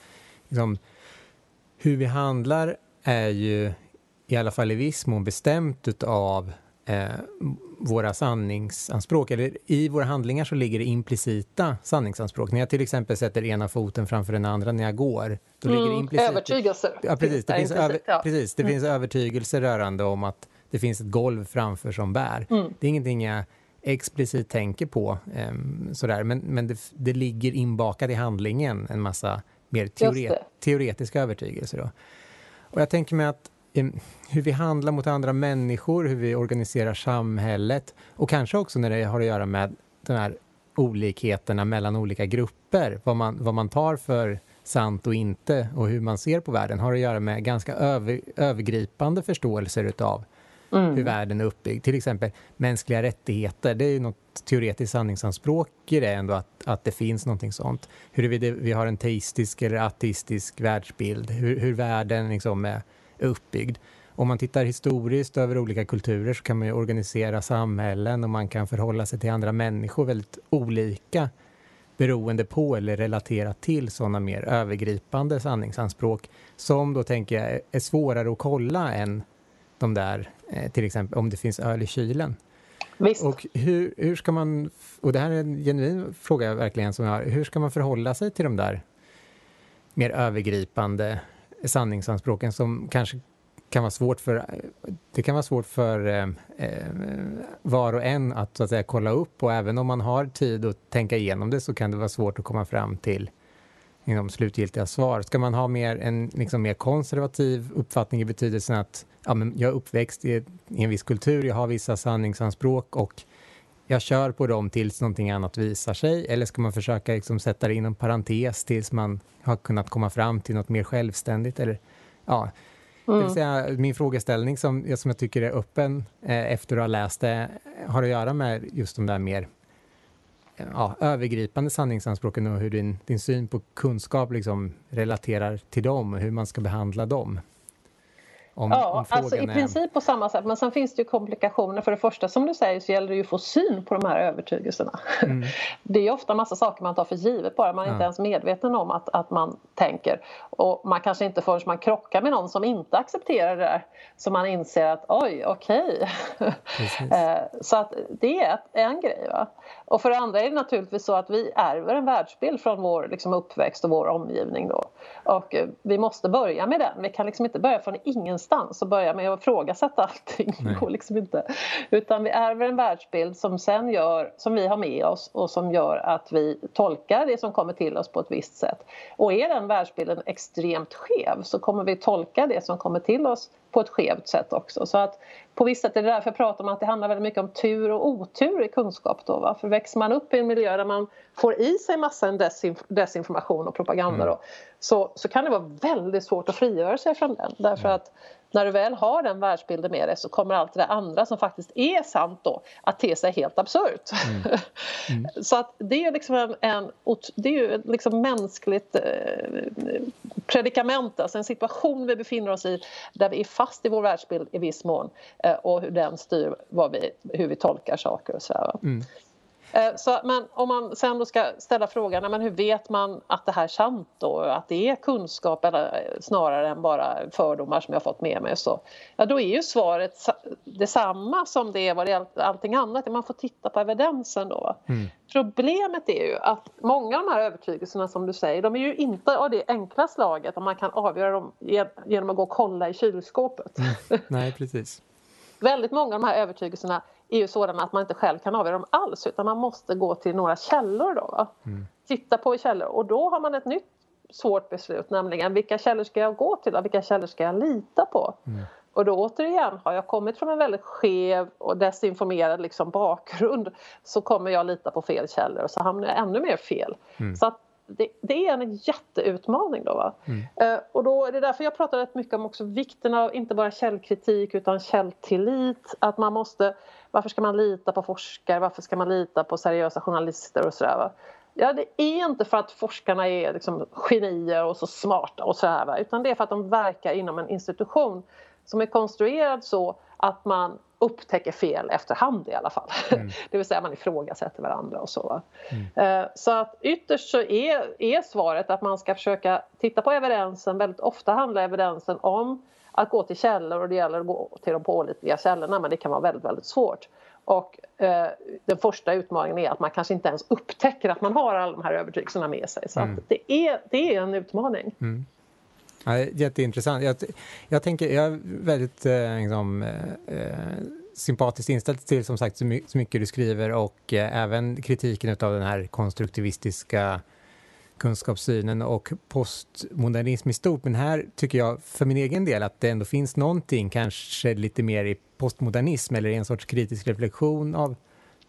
liksom, hur vi handlar är ju i alla fall i viss mån bestämt av eh, våra sanningsanspråk. Eller i våra handlingar så ligger det implicita sanningsanspråk. När jag till exempel sätter ena foten framför den andra när jag går. Då mm, ligger implicit... Övertygelser. Ja, precis. Det, finns, över, ja. precis, det mm. finns övertygelse rörande om att det finns ett golv framför som bär. Mm. Det är ingenting jag explicit tänker på. Eh, sådär. Men, men det, det ligger inbakat i handlingen en massa mer teoret teoretiska övertygelser. Då. Och jag tänker mig att hur vi handlar mot andra människor, hur vi organiserar samhället och kanske också när det har att göra med de här olikheterna mellan olika grupper, vad man, vad man tar för sant och inte och hur man ser på världen har att göra med ganska över, övergripande förståelser utav mm. hur världen är uppbyggd. Till exempel mänskliga rättigheter, det är ju något teoretiskt sanningsanspråk i det ändå att, att det finns någonting sånt. Huruvida vi har en teistisk eller ateistisk världsbild, hur, hur världen liksom är, är uppbyggd. Om man tittar historiskt över olika kulturer så kan man ju organisera samhällen och man kan förhålla sig till andra människor väldigt olika beroende på eller relaterat till sådana mer övergripande sanningsanspråk som då tänker jag är svårare att kolla än de där, eh, till exempel om det finns öl i kylen. Visst. Och hur, hur ska man, och det här är en genuin fråga verkligen som jag har, hur ska man förhålla sig till de där mer övergripande sanningsanspråken som kanske kan vara svårt för, det kan vara svårt för eh, eh, var och en att, så att säga, kolla upp och även om man har tid att tänka igenom det så kan det vara svårt att komma fram till inom slutgiltiga svar. Ska man ha mer, en liksom mer konservativ uppfattning i betydelsen att ja, men jag är uppväxt i, i en viss kultur, jag har vissa sanningsanspråk och jag kör på dem tills någonting annat visar sig? Eller ska man försöka liksom sätta det inom parentes tills man har kunnat komma fram till något mer självständigt? Eller, ja. Mm. Det vill säga, min frågeställning som, som jag tycker är öppen eh, efter att ha läst det har att göra med just de där mer ja, övergripande sanningsanspråken och hur din, din syn på kunskap liksom relaterar till dem och hur man ska behandla dem. Om, ja, om alltså i princip på samma sätt. Men sen finns det ju komplikationer. För det första som du säger så gäller det ju att få syn på de här övertygelserna. Mm. Det är ju ofta massa saker man tar för givet bara. Man är ja. inte ens medveten om att, att man tänker. Och man kanske inte förrän man krockar med någon som inte accepterar det där som man inser att oj, okej. Okay. Eh, så att det är en grej. Va? Och för det andra är det naturligtvis så att vi ärver en världsbild från vår liksom, uppväxt och vår omgivning. Då. Och eh, vi måste börja med den. Vi kan liksom inte börja från ingenstans och börja med att ifrågasätta allting. Det går liksom inte. Utan vi ärver en världsbild som sen gör, som vi har med oss och som gör att vi tolkar det som kommer till oss på ett visst sätt. Och är den världsbilden extremt skev så kommer vi tolka det som kommer till oss på ett skevt sätt också. Så att på visst sätt är det därför jag pratar om att det handlar väldigt mycket om tur och otur i kunskap. Då, va? För växer man upp i en miljö där man får i sig massa desinf desinformation och propaganda mm. då, så, så kan det vara väldigt svårt att frigöra sig från den. Därför mm. att när du väl har den världsbilden med dig så kommer allt det andra som faktiskt är sant då att te sig helt absurt. Mm. Mm. så att det är liksom en, en det är ju liksom mänskligt eh, predikament, alltså en situation vi befinner oss i där vi är fast i vår världsbild i viss mån eh, och hur den styr vi, hur vi tolkar saker och så. Mm. Eh, så, men om man sen då ska ställa frågan, men hur vet man att det här är sant då? Att det är kunskap eller eh, snarare än bara fördomar som jag fått med mig. Så, ja, då är ju svaret detsamma som det är vad det gäller allting annat. Man får titta på evidensen då. Mm. Problemet är ju att många av de här övertygelserna som du säger, de är ju inte av det enkla slaget att man kan avgöra dem genom att gå och kolla i kylskåpet. Mm. Nej, precis. Väldigt många av de här övertygelserna är ju sådana att man inte själv kan avgöra dem alls utan man måste gå till några källor då. Mm. Titta på källor och då har man ett nytt svårt beslut nämligen vilka källor ska jag gå till och vilka källor ska jag lita på? Mm. Och då återigen, har jag kommit från en väldigt skev och desinformerad liksom bakgrund så kommer jag lita på fel källor och så hamnar jag ännu mer fel. Mm. Så det, det, är en jätteutmaning då. Va? Mm. Eh, och då är det därför jag pratar rätt mycket om också vikten av inte bara källkritik utan källtillit. Att man måste, varför ska man lita på forskare? Varför ska man lita på seriösa journalister och sådär? Ja, det är inte för att forskarna är liksom genier och så smarta och sådär, utan det är för att de verkar inom en institution som är konstruerad så att man upptäcker fel efterhand i alla fall. Mm. det vill säga man ifrågasätter varandra och så. Mm. Eh, så att ytterst så är, är svaret att man ska försöka titta på evidensen. Väldigt ofta handlar evidensen om att gå till källor och det gäller att gå till de pålitliga källorna men det kan vara väldigt, väldigt svårt. Och eh, den första utmaningen är att man kanske inte ens upptäcker att man har alla de här övertygelserna med sig. Så mm. det, är, det är en utmaning. Mm. Ja, jätteintressant. Jag, jag, tänker, jag är väldigt eh, liksom, eh, sympatiskt inställd till som sagt så, my så mycket du skriver och eh, även kritiken av den här konstruktivistiska kunskapssynen och postmodernism i stort. Men här tycker jag för min egen del att det ändå finns någonting kanske lite mer i postmodernism eller i en sorts kritisk reflektion av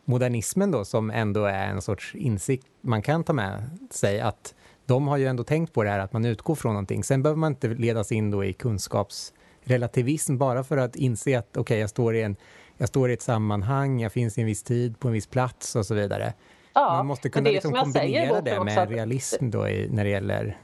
modernismen då som ändå är en sorts insikt man kan ta med sig att de har ju ändå tänkt på det här att man utgår från någonting. Sen behöver man inte ledas in då i kunskapsrelativism bara för att inse att okej, okay, jag, står i en, jag står i ett sammanhang, jag finns i en viss tid, på en viss plats och så vidare. Ja, man måste kunna liksom kombinera det med också. realism då i, när det gäller,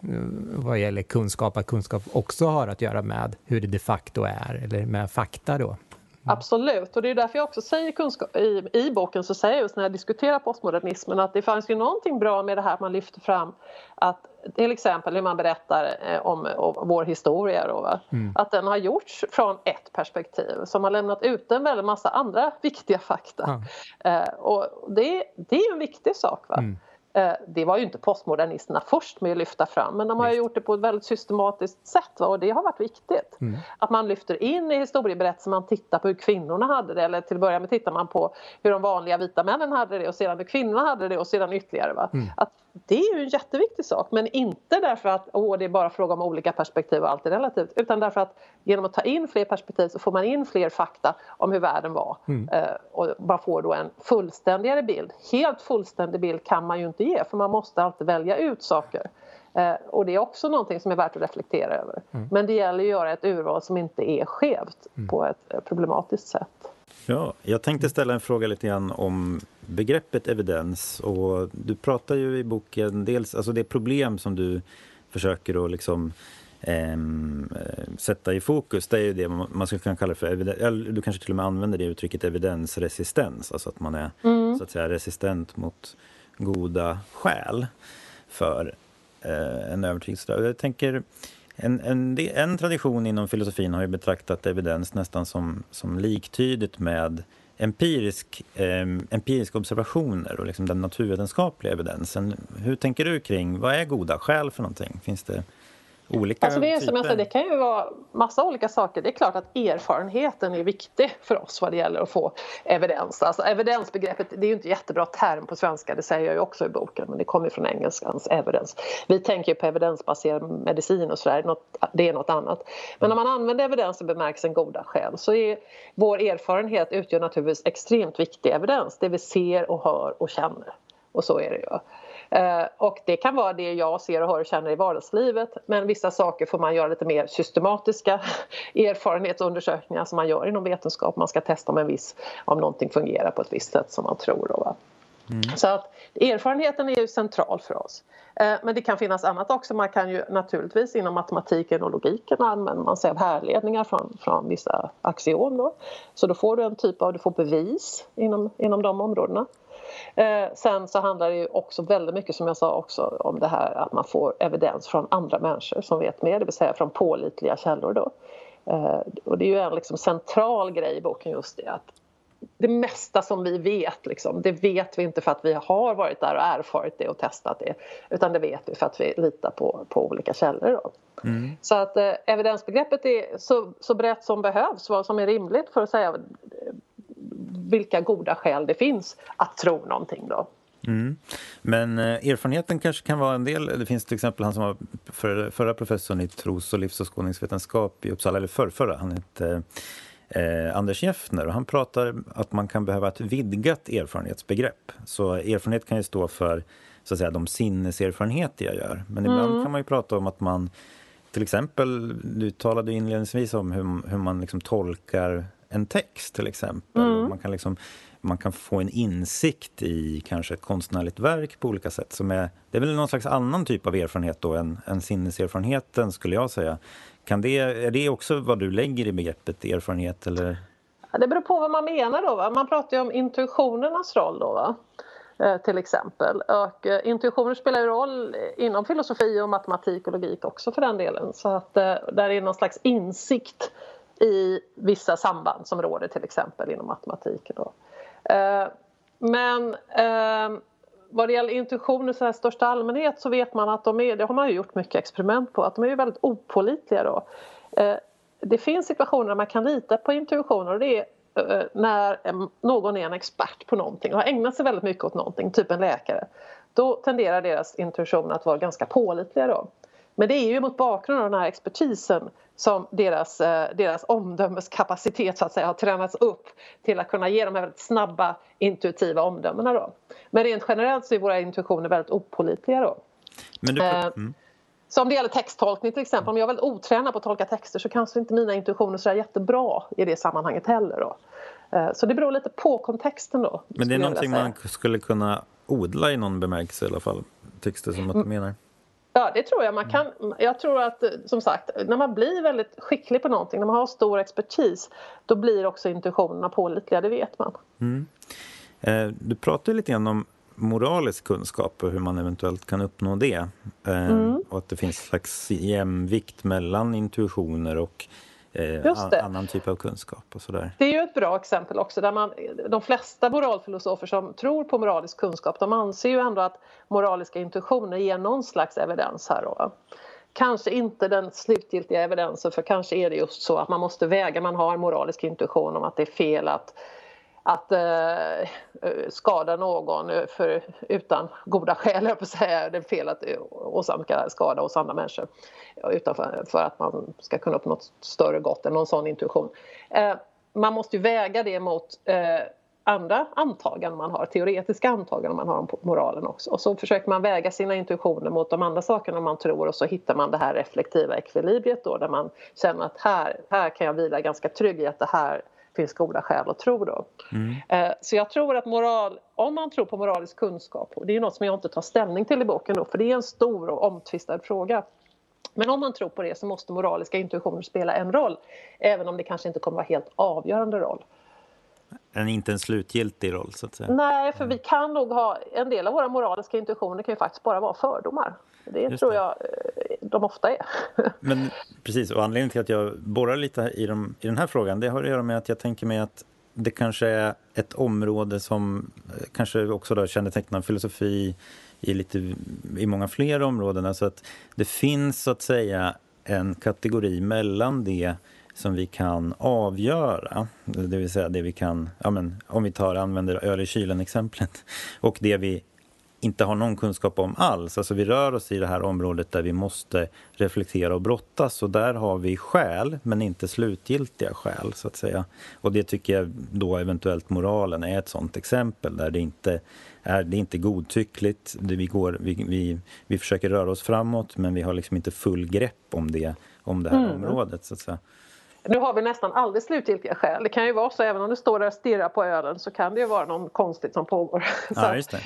vad gäller kunskap, att kunskap också har att göra med hur det de facto är, eller med fakta då. Mm. Absolut, och det är därför jag också säger kunskap, i, i boken så säger jag just när jag diskuterar postmodernismen att det fanns ju någonting bra med det här att man lyfter fram att till exempel hur man berättar eh, om, om, vår historia då, mm. att den har gjorts från ett perspektiv som har lämnat ut en väldigt massa andra viktiga fakta. Mm. Eh, och det, det är en viktig sak. Va? Mm. Eh, det var ju inte postmodernisterna först med att lyfta fram men de har gjort det på ett väldigt systematiskt sätt va? och det har varit viktigt. Mm. Att man lyfter in i historieberättelsen, man tittar på hur kvinnorna hade det eller till att börja med tittar man på hur de vanliga vita männen hade det och sedan hur kvinnorna hade det och sedan ytterligare. Va? Mm. Att det är ju en jätteviktig sak men inte därför att åh, det är bara fråga om olika perspektiv och allt är relativt utan därför att genom att ta in fler perspektiv så får man in fler fakta om hur världen var mm. eh, och man får då en fullständigare bild. Helt fullständig bild kan man ju inte ge för man måste alltid välja ut saker. Eh, och det är också någonting som är värt att reflektera över. Mm. Men det gäller att göra ett urval som inte är skevt mm. på ett eh, problematiskt sätt. Ja, jag tänkte ställa en fråga lite grann om begreppet evidens. Och du pratar ju i boken dels, alltså det problem som du försöker att liksom ehm, eh, sätta i fokus, det är ju det man skulle kunna kalla för evidens, du kanske till och med använder det uttrycket evidensresistens, alltså att man är mm. så att säga resistent mot goda skäl för eh, en övertygelse. Jag tänker, en, en, en tradition inom filosofin har ju betraktat evidens nästan som, som liktydigt med empirisk, eh, empiriska observationer och liksom den naturvetenskapliga evidensen. Hur tänker du kring, vad är goda skäl för någonting? Finns det olika alltså det, är, som jag säger, det kan ju vara massa olika saker. Det är klart att erfarenheten är viktig för oss vad det gäller att få evidens. Alltså evidensbegreppet, det är ju inte jättebra term på svenska, det säger jag ju också i boken, men det kommer från engelskans evidence. Vi tänker ju på evidensbaserad medicin och sådär, det är något annat. Men när man använder evidens i bemärkelsen goda skäl så är vår erfarenhet utgör naturligtvis extremt viktig evidens, det vi ser och hör och känner. Och så är det ju. Eh, och det kan vara det jag ser och hör och känner i vardagslivet men vissa saker får man göra lite mer systematiska erfarenhetsundersökningar som man gör inom vetenskap. Man ska testa om, en viss, om någonting fungerar på ett visst sätt som man tror. Då, mm. Så att erfarenheten är ju central för oss. Eh, men det kan finnas annat också. Man kan ju naturligtvis inom matematiken och logiken använder man sig av härledningar från, från vissa axiom. Då. Så då får du en typ av du får bevis inom, inom de områdena. Eh, sen så handlar det ju också väldigt mycket som jag sa också om det här att man får evidens från andra människor som vet mer, det vill säga från pålitliga källor då. Eh, och det är ju en liksom central grej i boken just det att det mesta som vi vet, liksom, det vet vi inte för att vi har varit där och erfarit det och testat det utan det vet vi för att vi litar på, på olika källor. Då. Mm. Så att eh, evidensbegreppet är så, så brett som behövs, vad som är rimligt för att säga vilka goda skäl det finns att tro någonting. Då. Mm. Men eh, erfarenheten kanske kan vara en del. Det finns till exempel han som var för, förra professorn i tros och livsåskådningsvetenskap i Uppsala, eller förrförra, han hette eh, Anders Jeffner och han pratar att man kan behöva ett vidgat erfarenhetsbegrepp. Så erfarenhet kan ju stå för så att säga, de sinneserfarenheter jag gör. Men mm. ibland kan man ju prata om att man till exempel, du talade inledningsvis om hur, hur man liksom tolkar en text till exempel. Mm. Man, kan liksom, man kan få en insikt i kanske ett konstnärligt verk på olika sätt. Som är, det är väl någon slags annan typ av erfarenhet då än, än sinneserfarenheten skulle jag säga. Kan det, är det också vad du lägger i begreppet erfarenhet? Eller? Det beror på vad man menar. Då, va? Man pratar ju om intuitionernas roll. Då, va? Eh, till exempel. Och, eh, intuitioner spelar ju roll inom filosofi och matematik och logik också för den delen. Så att eh, där är någon slags insikt i vissa samband som råder till exempel inom matematiken. Då. Eh, men eh, vad det gäller intuitioner i största allmänhet så vet man att de är, det har man ju gjort mycket experiment på, att de är väldigt opålitliga då. Eh, det finns situationer där man kan lita på intuitioner och det är eh, när någon är en expert på någonting och har ägnat sig väldigt mycket åt någonting, typ en läkare. Då tenderar deras intuition att vara ganska pålitliga då. Men det är ju mot bakgrund av den här expertisen som deras, eh, deras omdömeskapacitet så att säga, har tränats upp till att kunna ge de här väldigt snabba intuitiva omdömena. Då. Men rent generellt så är våra intuitioner väldigt opålitliga. Då. Men du... Eh, mm. Så om det gäller texttolkning till exempel, om jag är väldigt otränad på att tolka texter så kanske inte mina intuitioner är så jättebra i det sammanhanget heller. Då. Eh, så det beror lite på kontexten då. Men det är någonting man skulle kunna odla i någon bemärkelse i alla fall? Texter som att du menar? Ja, det tror jag. Man kan, jag tror att som sagt, när man blir väldigt skicklig på någonting, när man har stor expertis, då blir också intuitionerna pålitliga, det vet man. Mm. Eh, du pratade lite grann om moralisk kunskap och hur man eventuellt kan uppnå det. Eh, mm. Och att det finns en slags jämvikt mellan intuitioner och eh, annan typ av kunskap och sådär. Det är ju ett bra exempel också där man, de flesta moralfilosofer som tror på moralisk kunskap de anser ju ändå att moraliska intuitioner ger någon slags evidens här då. Kanske inte den slutgiltiga evidensen för kanske är det just så att man måste väga, man har en moralisk intuition om att det är fel att att eh, eh, skada någon eh, för, utan goda skäl, jag på säga. Det är fel att eh, åsamka skada hos andra människor utan för, för att man ska kunna uppnå något större gott eller någon sån intuition. Eh, man måste ju väga det mot eh, andra antaganden man har, teoretiska antaganden man har om moralen också. Och så försöker man väga sina intuitioner mot de andra sakerna man tror och så hittar man det här reflektiva ekvilibriet då där man känner att här, här kan jag vila ganska trygg i att det här finns goda skäl att tro. Då. Mm. Eh, så jag tror att moral, om man tror på moralisk kunskap, och det är något som jag inte tar ställning till i boken då, för det är en stor och omtvistad fråga. Men om man tror på det så måste moraliska intuitioner spela en roll, även om det kanske inte kommer vara helt avgörande roll. En, inte en slutgiltig roll så att säga? Nej, för vi kan nog ha, en del av våra moraliska intuitioner kan ju faktiskt bara vara fördomar. Det Just tror det. jag eh, de ofta är. Men precis, och anledningen till att jag borrar lite i, de, i den här frågan det har att göra med att jag tänker mig att det kanske är ett område som eh, kanske också då kännetecknar filosofi i, lite, i många fler områden. Alltså att det finns så att säga en kategori mellan det som vi kan avgöra, det vill säga det vi kan, ja men, om vi tar använder öl i kylen-exemplet, och det vi inte har någon kunskap om alls. Alltså vi rör oss i det här området där vi måste reflektera och brottas och där har vi skäl men inte slutgiltiga skäl så att säga. Och det tycker jag då eventuellt moralen är ett sådant exempel där det inte är det inte godtyckligt. Det vi, går, vi, vi, vi försöker röra oss framåt men vi har liksom inte full grepp om det, om det här mm. området så att säga. Nu har vi nästan aldrig slutgiltiga skäl. Det kan ju vara så, även om du står där och stirrar på ölen så kan det ju vara något konstigt som pågår. Ja, så,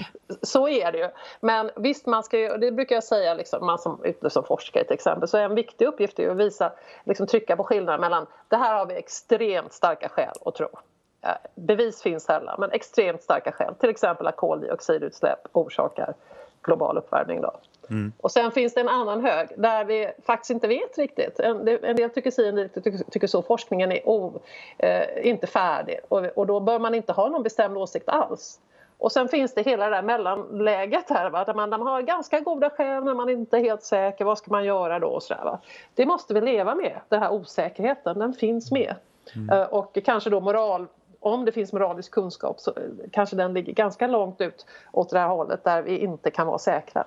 så är det ju. Men visst, man ska ju, det brukar jag säga, liksom, man som ute som forskare till exempel, så är en viktig uppgift att visa, liksom, trycka på skillnaden mellan det här har vi extremt starka skäl att tro. bevis finns sällan, men extremt starka skäl. Till exempel att koldioxidutsläpp orsakar global uppvärmning. Då. Mm. Och sen finns det en annan hög där vi faktiskt inte vet riktigt. En, en del tycker si, en del tycker, tycker så. Forskningen är oh, eh, inte färdig och, och, då bör man inte ha någon bestämd åsikt alls. Och sen finns det hela det där mellanläget här va? där man, där man har ganska goda skäl men man är inte helt säker. Vad ska man göra då? Och så där? Det måste vi leva med, den här osäkerheten. Den finns med. Mm. Uh, och kanske då moral om det finns moralisk kunskap så kanske den ligger ganska långt ut åt det här hållet där vi inte kan vara säkra.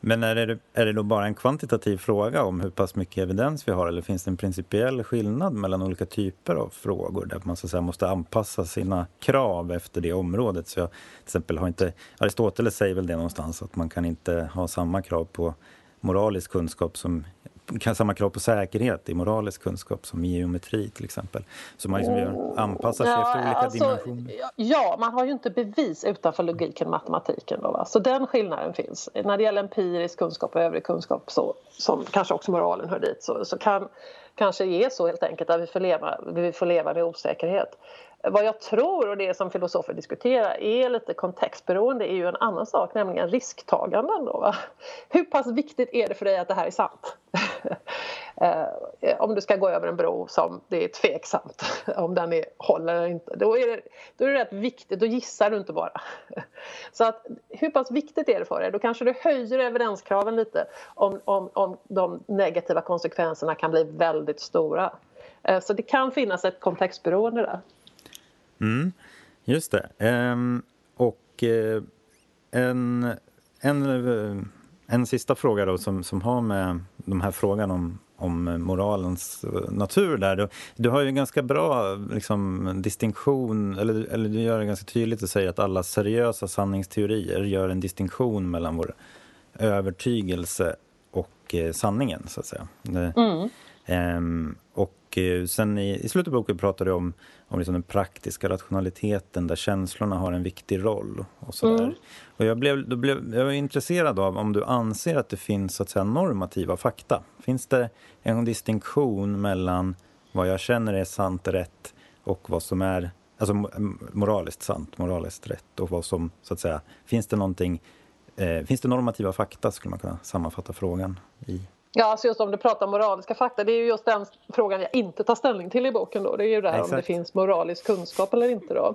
Men är det, är det då bara en kvantitativ fråga om hur pass mycket evidens vi har eller finns det en principiell skillnad mellan olika typer av frågor där man så att säga, måste anpassa sina krav efter det området? Så jag, till exempel har inte, Aristoteles säger väl det någonstans att man kan inte ha samma krav på moralisk kunskap som samma krav på säkerhet i moralisk kunskap som i geometri till exempel. Så man liksom gör, anpassar sig ja, efter olika alltså, dimensioner. Ja, man har ju inte bevis utanför logiken och matematiken. Då, va? Så den skillnaden finns. När det gäller empirisk kunskap och övrig kunskap så, som kanske också moralen hör dit så, så kan kanske ge så helt enkelt att vi får leva, vi får leva med osäkerhet. Vad jag tror och det som filosofer diskuterar är lite kontextberoende är ju en annan sak, nämligen risktaganden. Då, va? Hur pass viktigt är det för dig att det här är sant? Eh, om du ska gå över en bro som det är tveksamt om den är, håller eller inte. Då är, det, då är det rätt viktigt, då gissar du inte bara. Så att, hur pass viktigt är det för dig? Då kanske du höjer evidenskraven lite om, om, om de negativa konsekvenserna kan bli väldigt stora. Eh, så det kan finnas ett kontextberoende där. Mm, just det. Ehm, och eh, en, en, en sista fråga då som, som har med de här frågan om, om moralens natur där. Du, du har ju en ganska bra liksom, distinktion, eller, eller du gör det ganska tydligt och säger att alla seriösa sanningsteorier gör en distinktion mellan vår övertygelse och eh, sanningen, så att säga. Mm. Ehm, och eh, sen i, i slutet av boken pratar du om om liksom den praktiska rationaliteten där känslorna har en viktig roll. Och sådär. Mm. Och jag, blev, då blev, jag var intresserad av om du anser att det finns så att säga, normativa fakta. Finns det en distinktion mellan vad jag känner är sant och rätt och vad som är alltså, moraliskt sant, moraliskt rätt och vad som så att säga, finns det någonting eh, finns det normativa fakta skulle man kunna sammanfatta frågan i? Ja, alltså just om du pratar moraliska fakta, det är ju just den frågan jag inte tar ställning till i boken då. Det är ju där Exakt. om det finns moralisk kunskap eller inte då.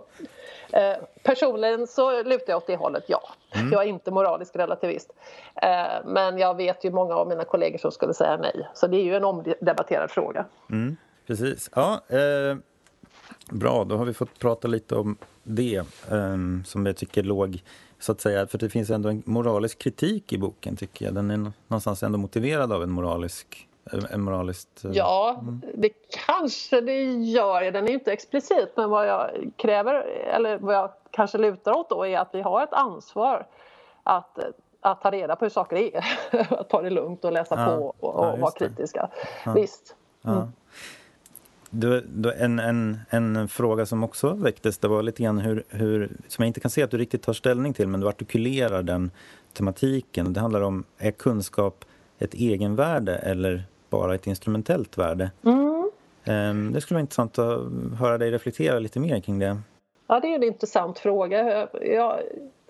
Eh, personligen så lutar jag åt det hållet, ja. Mm. Jag är inte moralisk relativist. Eh, men jag vet ju många av mina kollegor som skulle säga nej. Så det är ju en omdebatterad fråga. Mm, precis. Ja, eh, bra, då har vi fått prata lite om det eh, som jag tycker låg så att säga, för det finns ändå en moralisk kritik i boken tycker jag. Den är någonstans ändå motiverad av en moralisk en moraliskt... Eh, ja, mm. det kanske det gör. Den är inte explicit, men vad jag kräver, eller vad jag kanske lutar åt då är att vi har ett ansvar att, att ta reda på hur saker är. att ta det lugnt och läsa ja. på och, och ja, vara kritiska. Ja. Visst. Mm. Du, du, en, en, en fråga som också väcktes, det var lite grann hur, hur, som jag inte kan se att du riktigt tar ställning till, men du artikulerar den tematiken. Det handlar om, är kunskap ett egenvärde eller bara ett instrumentellt värde? Mm. Um, det skulle vara intressant att höra dig reflektera lite mer kring det. Ja, det är en intressant fråga. Jag,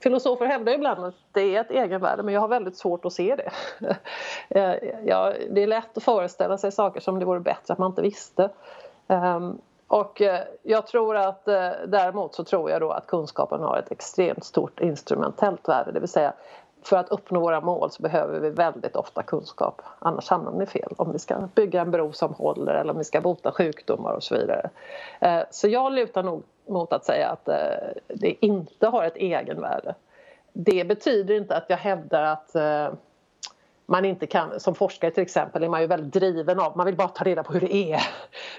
filosofer hävdar ibland att det är ett egenvärde men jag har väldigt svårt att se det. ja, det är lätt att föreställa sig saker som det vore bättre att man inte visste. Um, och eh, jag tror att eh, däremot så tror jag då att kunskapen har ett extremt stort instrumentellt värde, det vill säga för att uppnå våra mål så behöver vi väldigt ofta kunskap, annars hamnar vi fel. Om vi ska bygga en bro som håller eller om vi ska bota sjukdomar och så vidare. Eh, så jag lutar nog mot att säga att det inte har ett egenvärde. Det betyder inte att jag hävdar att man inte kan, som forskare till exempel, är man ju väldigt driven av, man vill bara ta reda på hur det är.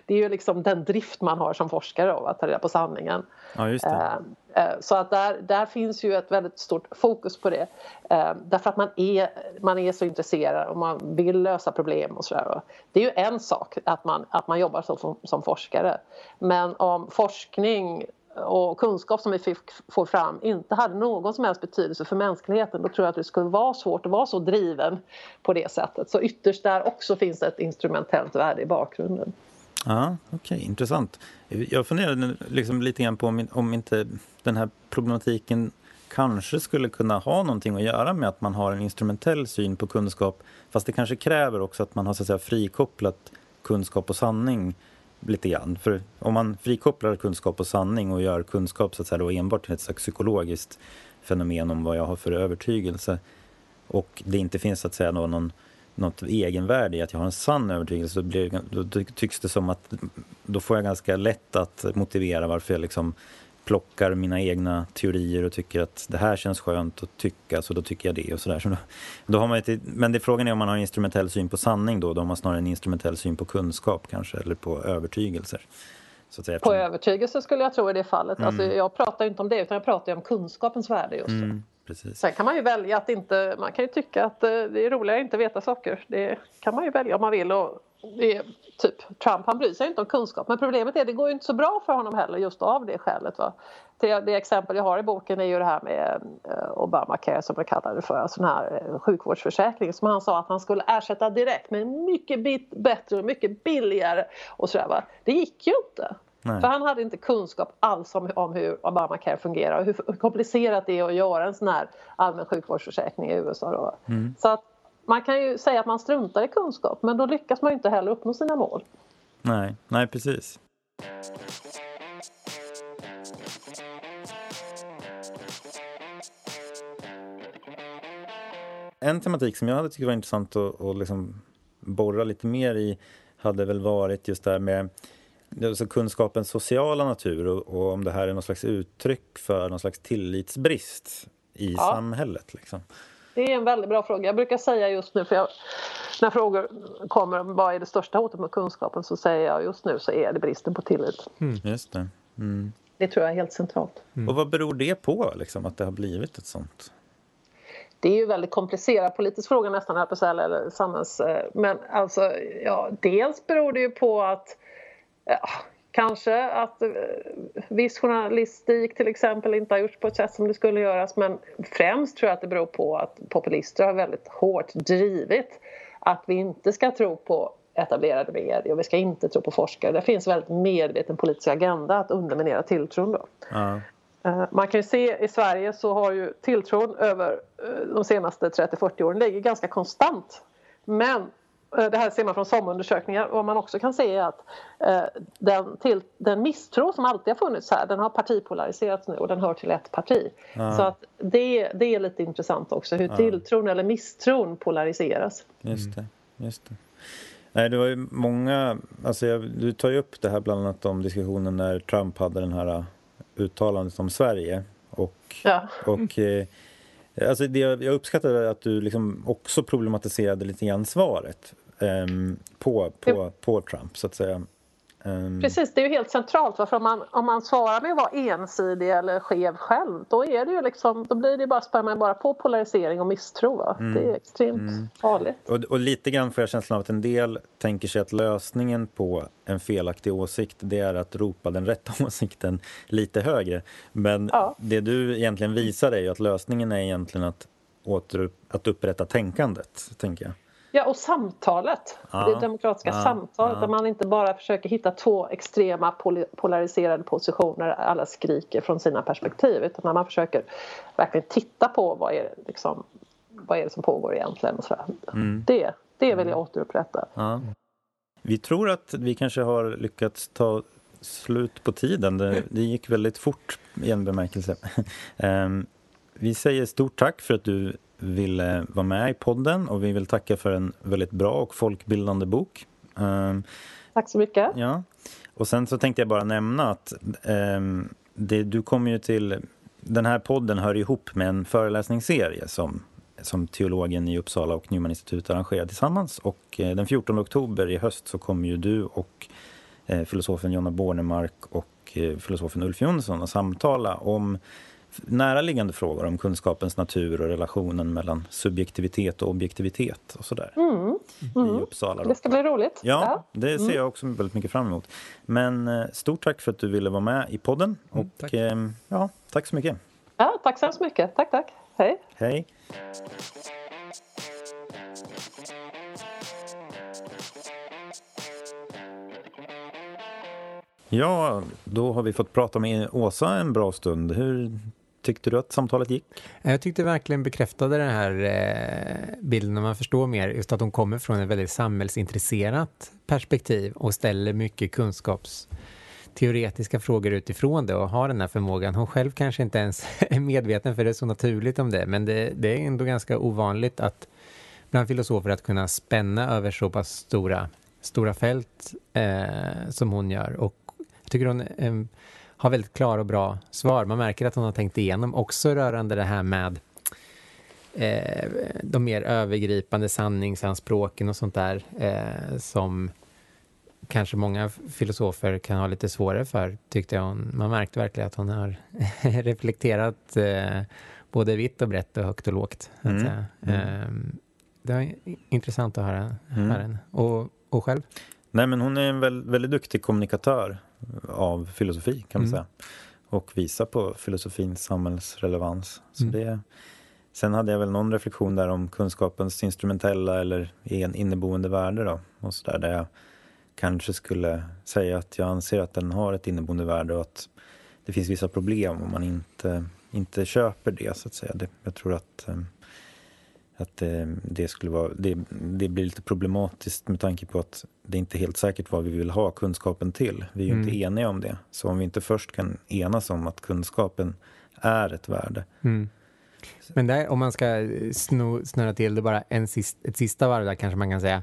Det är ju liksom den drift man har som forskare av att ta reda på sanningen. Ja, just det. Eh, eh, så att där, där finns ju ett väldigt stort fokus på det. Eh, därför att man är, man är så intresserad och man vill lösa problem och sådär. Det är ju en sak att man, att man jobbar som, som forskare. Men om forskning och kunskap som vi fick, får fram inte hade någon som helst betydelse för mänskligheten då tror jag att det skulle vara svårt att vara så driven på det sättet. Så ytterst där också finns ett instrumentellt värde i bakgrunden. Ja, Okej, okay, intressant. Jag funderade liksom lite grann på om, om inte den här problematiken kanske skulle kunna ha någonting att göra med att man har en instrumentell syn på kunskap fast det kanske kräver också att man har så att säga, frikopplat kunskap och sanning lite grann. För om man frikopplar kunskap och sanning och gör kunskap så att säga, då enbart till ett slags psykologiskt fenomen om vad jag har för övertygelse och det inte finns så att säga någon, något egenvärde i att jag har en sann övertygelse då, blir, då tycks det som att då får jag ganska lätt att motivera varför jag liksom plockar mina egna teorier och tycker att det här känns skönt att tycka så då tycker jag det och sådär. Så då, då har man ett, men det frågan är om man har en instrumentell syn på sanning då, då har man snarare en instrumentell syn på kunskap kanske eller på övertygelser. Så att säga, på övertygelse skulle jag tro i det fallet. Alltså, mm. Alltså, jag pratar inte om det utan jag pratar om kunskapens värde just mm. Precis. Sen kan man ju välja att inte, man kan ju tycka att eh, det är roligare att inte veta saker. Det kan man ju välja om man vill. Och det är, typ, Trump han bryr sig inte om kunskap men problemet är att det går ju inte så bra för honom heller just av det skälet. Va? Det, det exempel jag har i boken är ju det här med eh, Obamacare som jag kallar det för, alltså den här eh, sjukvårdsförsäkringen som han sa att han skulle ersätta direkt med mycket bit, bättre och mycket billigare och sådär va. Det gick ju inte. Nej. För han hade inte kunskap alls om, om hur Obamacare fungerar och hur, hur, komplicerat det är att göra en sån här allmän sjukvårdsförsäkring i USA. Då. Mm. Så att man kan ju säga att man struntar i kunskap men då lyckas man inte heller uppnå sina mål. Nej, nej precis. En tematik som jag hade tyckt var intressant att, att liksom borra lite mer i hade väl varit just det här med alltså kunskapens sociala natur och, och, om det här är något slags uttryck för någon slags tillitsbrist i ja. samhället. Liksom. Det är en väldigt bra fråga. Jag brukar säga just nu, för jag, när frågor kommer om vad är det största hotet mot kunskapen så säger jag just nu så är det bristen på tillit. Mm. Just det. Mm. det tror jag är helt centralt. Mm. Och vad beror det på, liksom, att det har blivit ett sånt? Det är ju väldigt komplicerad politisk fråga nästan här på säga, eller samhälls... Eh, men alltså, ja, dels beror det ju på att ja, Kanske att eh, viss journalistik till exempel inte har gjorts på ett sätt som det skulle göras men främst tror jag att det beror på att populister har väldigt hårt drivit att vi inte ska tro på etablerade medier och vi ska inte tro på forskare. Det finns väldigt medveten politisk agenda att underminera tilltron då. Eh, man kan ju se i Sverige så har ju tilltron över eh, de senaste 30-40 åren ligger ganska konstant. Men det här ser man från SOM-undersökningar. Vad man också kan se är att eh, den, till, den misstro som alltid har funnits här den har partipolariserats nu och den hör till ett parti. Ja. Så att det, det är lite intressant också hur ja. tilltron eller misstron polariseras. Just det. Just det. Nej, det var ju många... Alltså jag, du tar ju upp det här bland annat om diskussionen när Trump hade den här uh, uttalandet om Sverige. Och, ja. och eh, Alltså det, jag uppskattar att du liksom också problematiserade lite grann svaret um, på, på, på Trump, så att säga. Um... Precis, det är ju helt centralt. För om man, om man svarar med att vara ensidig eller skev själv då, är det ju liksom, då blir det bara, spär man bara på polarisering och misstro. Mm. Det är extremt mm. farligt. Och, och, lite grann får jag känslan av att en del tänker sig att lösningen på en felaktig åsikt det är att ropa den rätta åsikten lite högre. Men ja. det du egentligen visar är ju att lösningen är egentligen att, åter, att upprätta tänkandet, tänker jag. Ja, och samtalet. Ja, det demokratiska ja, samtalet ja. där man inte bara försöker hitta två extrema polariserade positioner alla skriker från sina perspektiv utan när man försöker verkligen titta på vad är, liksom, vad är det som pågår egentligen. Och så mm. Det, det vill jag återupprätta. Ja. Vi tror att vi kanske har lyckats ta slut på tiden. Det, det gick väldigt fort i en bemärkelse. um, vi säger stort tack för att du ville vara med i podden och vi vill tacka för en väldigt bra och folkbildande bok. Um, Tack så mycket. Ja. Och sen så tänkte jag bara nämna att um, det, du kommer ju till... Den här podden hör ihop med en föreläsningsserie som, som teologen i Uppsala och Newman-institutet arrangerar tillsammans. Och eh, den 14 oktober i höst så kommer ju du och eh, filosofen Jonna Bornemark och eh, filosofen Ulf Jonsson att samtala om näraliggande frågor om kunskapens natur och relationen mellan subjektivitet och objektivitet och sådär. Mm. Mm. I Uppsala. Då. Det ska bli roligt. Ja, ja. det ser mm. jag också väldigt mycket fram emot. Men eh, stort tack för att du ville vara med i podden. Mm, och tack. Eh, ja, tack så mycket. Ja, tack så hemskt mycket. Tack, tack. Hej. Hej. Ja, då har vi fått prata med Åsa en bra stund. Hur tyckte du att samtalet gick? Jag tyckte verkligen bekräftade den här eh, bilden när man förstår mer, just att hon kommer från ett väldigt samhällsintresserat perspektiv och ställer mycket kunskapsteoretiska frågor utifrån det och har den här förmågan. Hon själv kanske inte ens är medveten för det är så naturligt om det, men det, det är ändå ganska ovanligt att bland filosofer att kunna spänna över så pass stora, stora fält eh, som hon gör. Och jag tycker hon eh, har väldigt klara och bra svar. Man märker att hon har tänkt igenom också rörande det här med eh, de mer övergripande sanningsanspråken och sånt där eh, som kanske många filosofer kan ha lite svårare för, tyckte jag. Man märkte verkligen att hon har reflekterat eh, både vitt och brett och högt och lågt. Mm. Mm. Ehm, det var intressant att höra, mm. höra henne. Och, och själv? Nej, men hon är en väldigt, väldigt duktig kommunikatör av filosofi kan man mm. säga. Och visar på filosofins samhällsrelevans. Så mm. det, sen hade jag väl någon reflektion där om kunskapens instrumentella eller en inneboende värde då. Och så där, där jag kanske skulle säga att jag anser att den har ett inneboende värde och att det finns vissa problem om man inte, inte köper det så att säga. Det, jag tror att um, att det, det, skulle vara, det, det, blir lite problematiskt med tanke på att det är inte helt säkert vad vi vill ha kunskapen till. Vi är ju mm. inte eniga om det. Så om vi inte först kan enas om att kunskapen är ett värde. Mm. Men där, om man ska sno, snurra till det bara en sist, ett sista varv där kanske man kan säga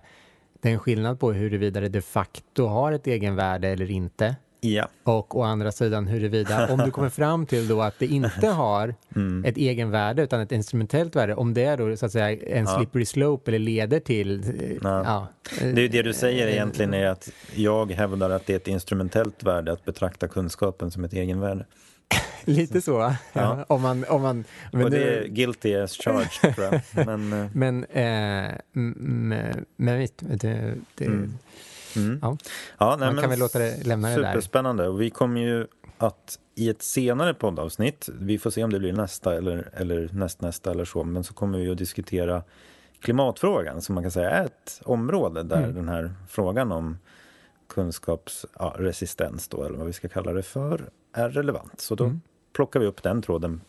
det är en skillnad på huruvida det de facto har ett egenvärde eller inte. Ja. Och å andra sidan huruvida, om du kommer fram till då att det inte har mm. ett egenvärde utan ett instrumentellt värde, om det är då så att säga en ja. slippery slope eller leder till... Ja. ja. Det, det du säger egentligen är att jag hävdar att det är ett instrumentellt värde att betrakta kunskapen som ett egenvärde. Lite så, ja. om man... Om man men och det är guilty as charged, tror jag. Men, eh, men, eh, men det, det mm. Mm. Ja. Ja, nej, Man kan väl låta det lämna det där. Superspännande. Och vi kommer ju att i ett senare poddavsnitt, vi får se om det blir nästa eller, eller nästnästa eller så, men så kommer vi att diskutera klimatfrågan som man kan säga är ett område där mm. den här frågan om kunskapsresistens ja, då, eller vad vi ska kalla det för, är relevant. Så då mm. plockar vi upp den tråden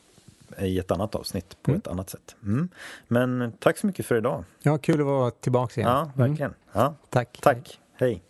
i ett annat avsnitt på mm. ett annat sätt. Mm. Men tack så mycket för idag. Ja, kul att vara tillbaka igen. Ja, verkligen. Ja. Tack. Tack. Hej.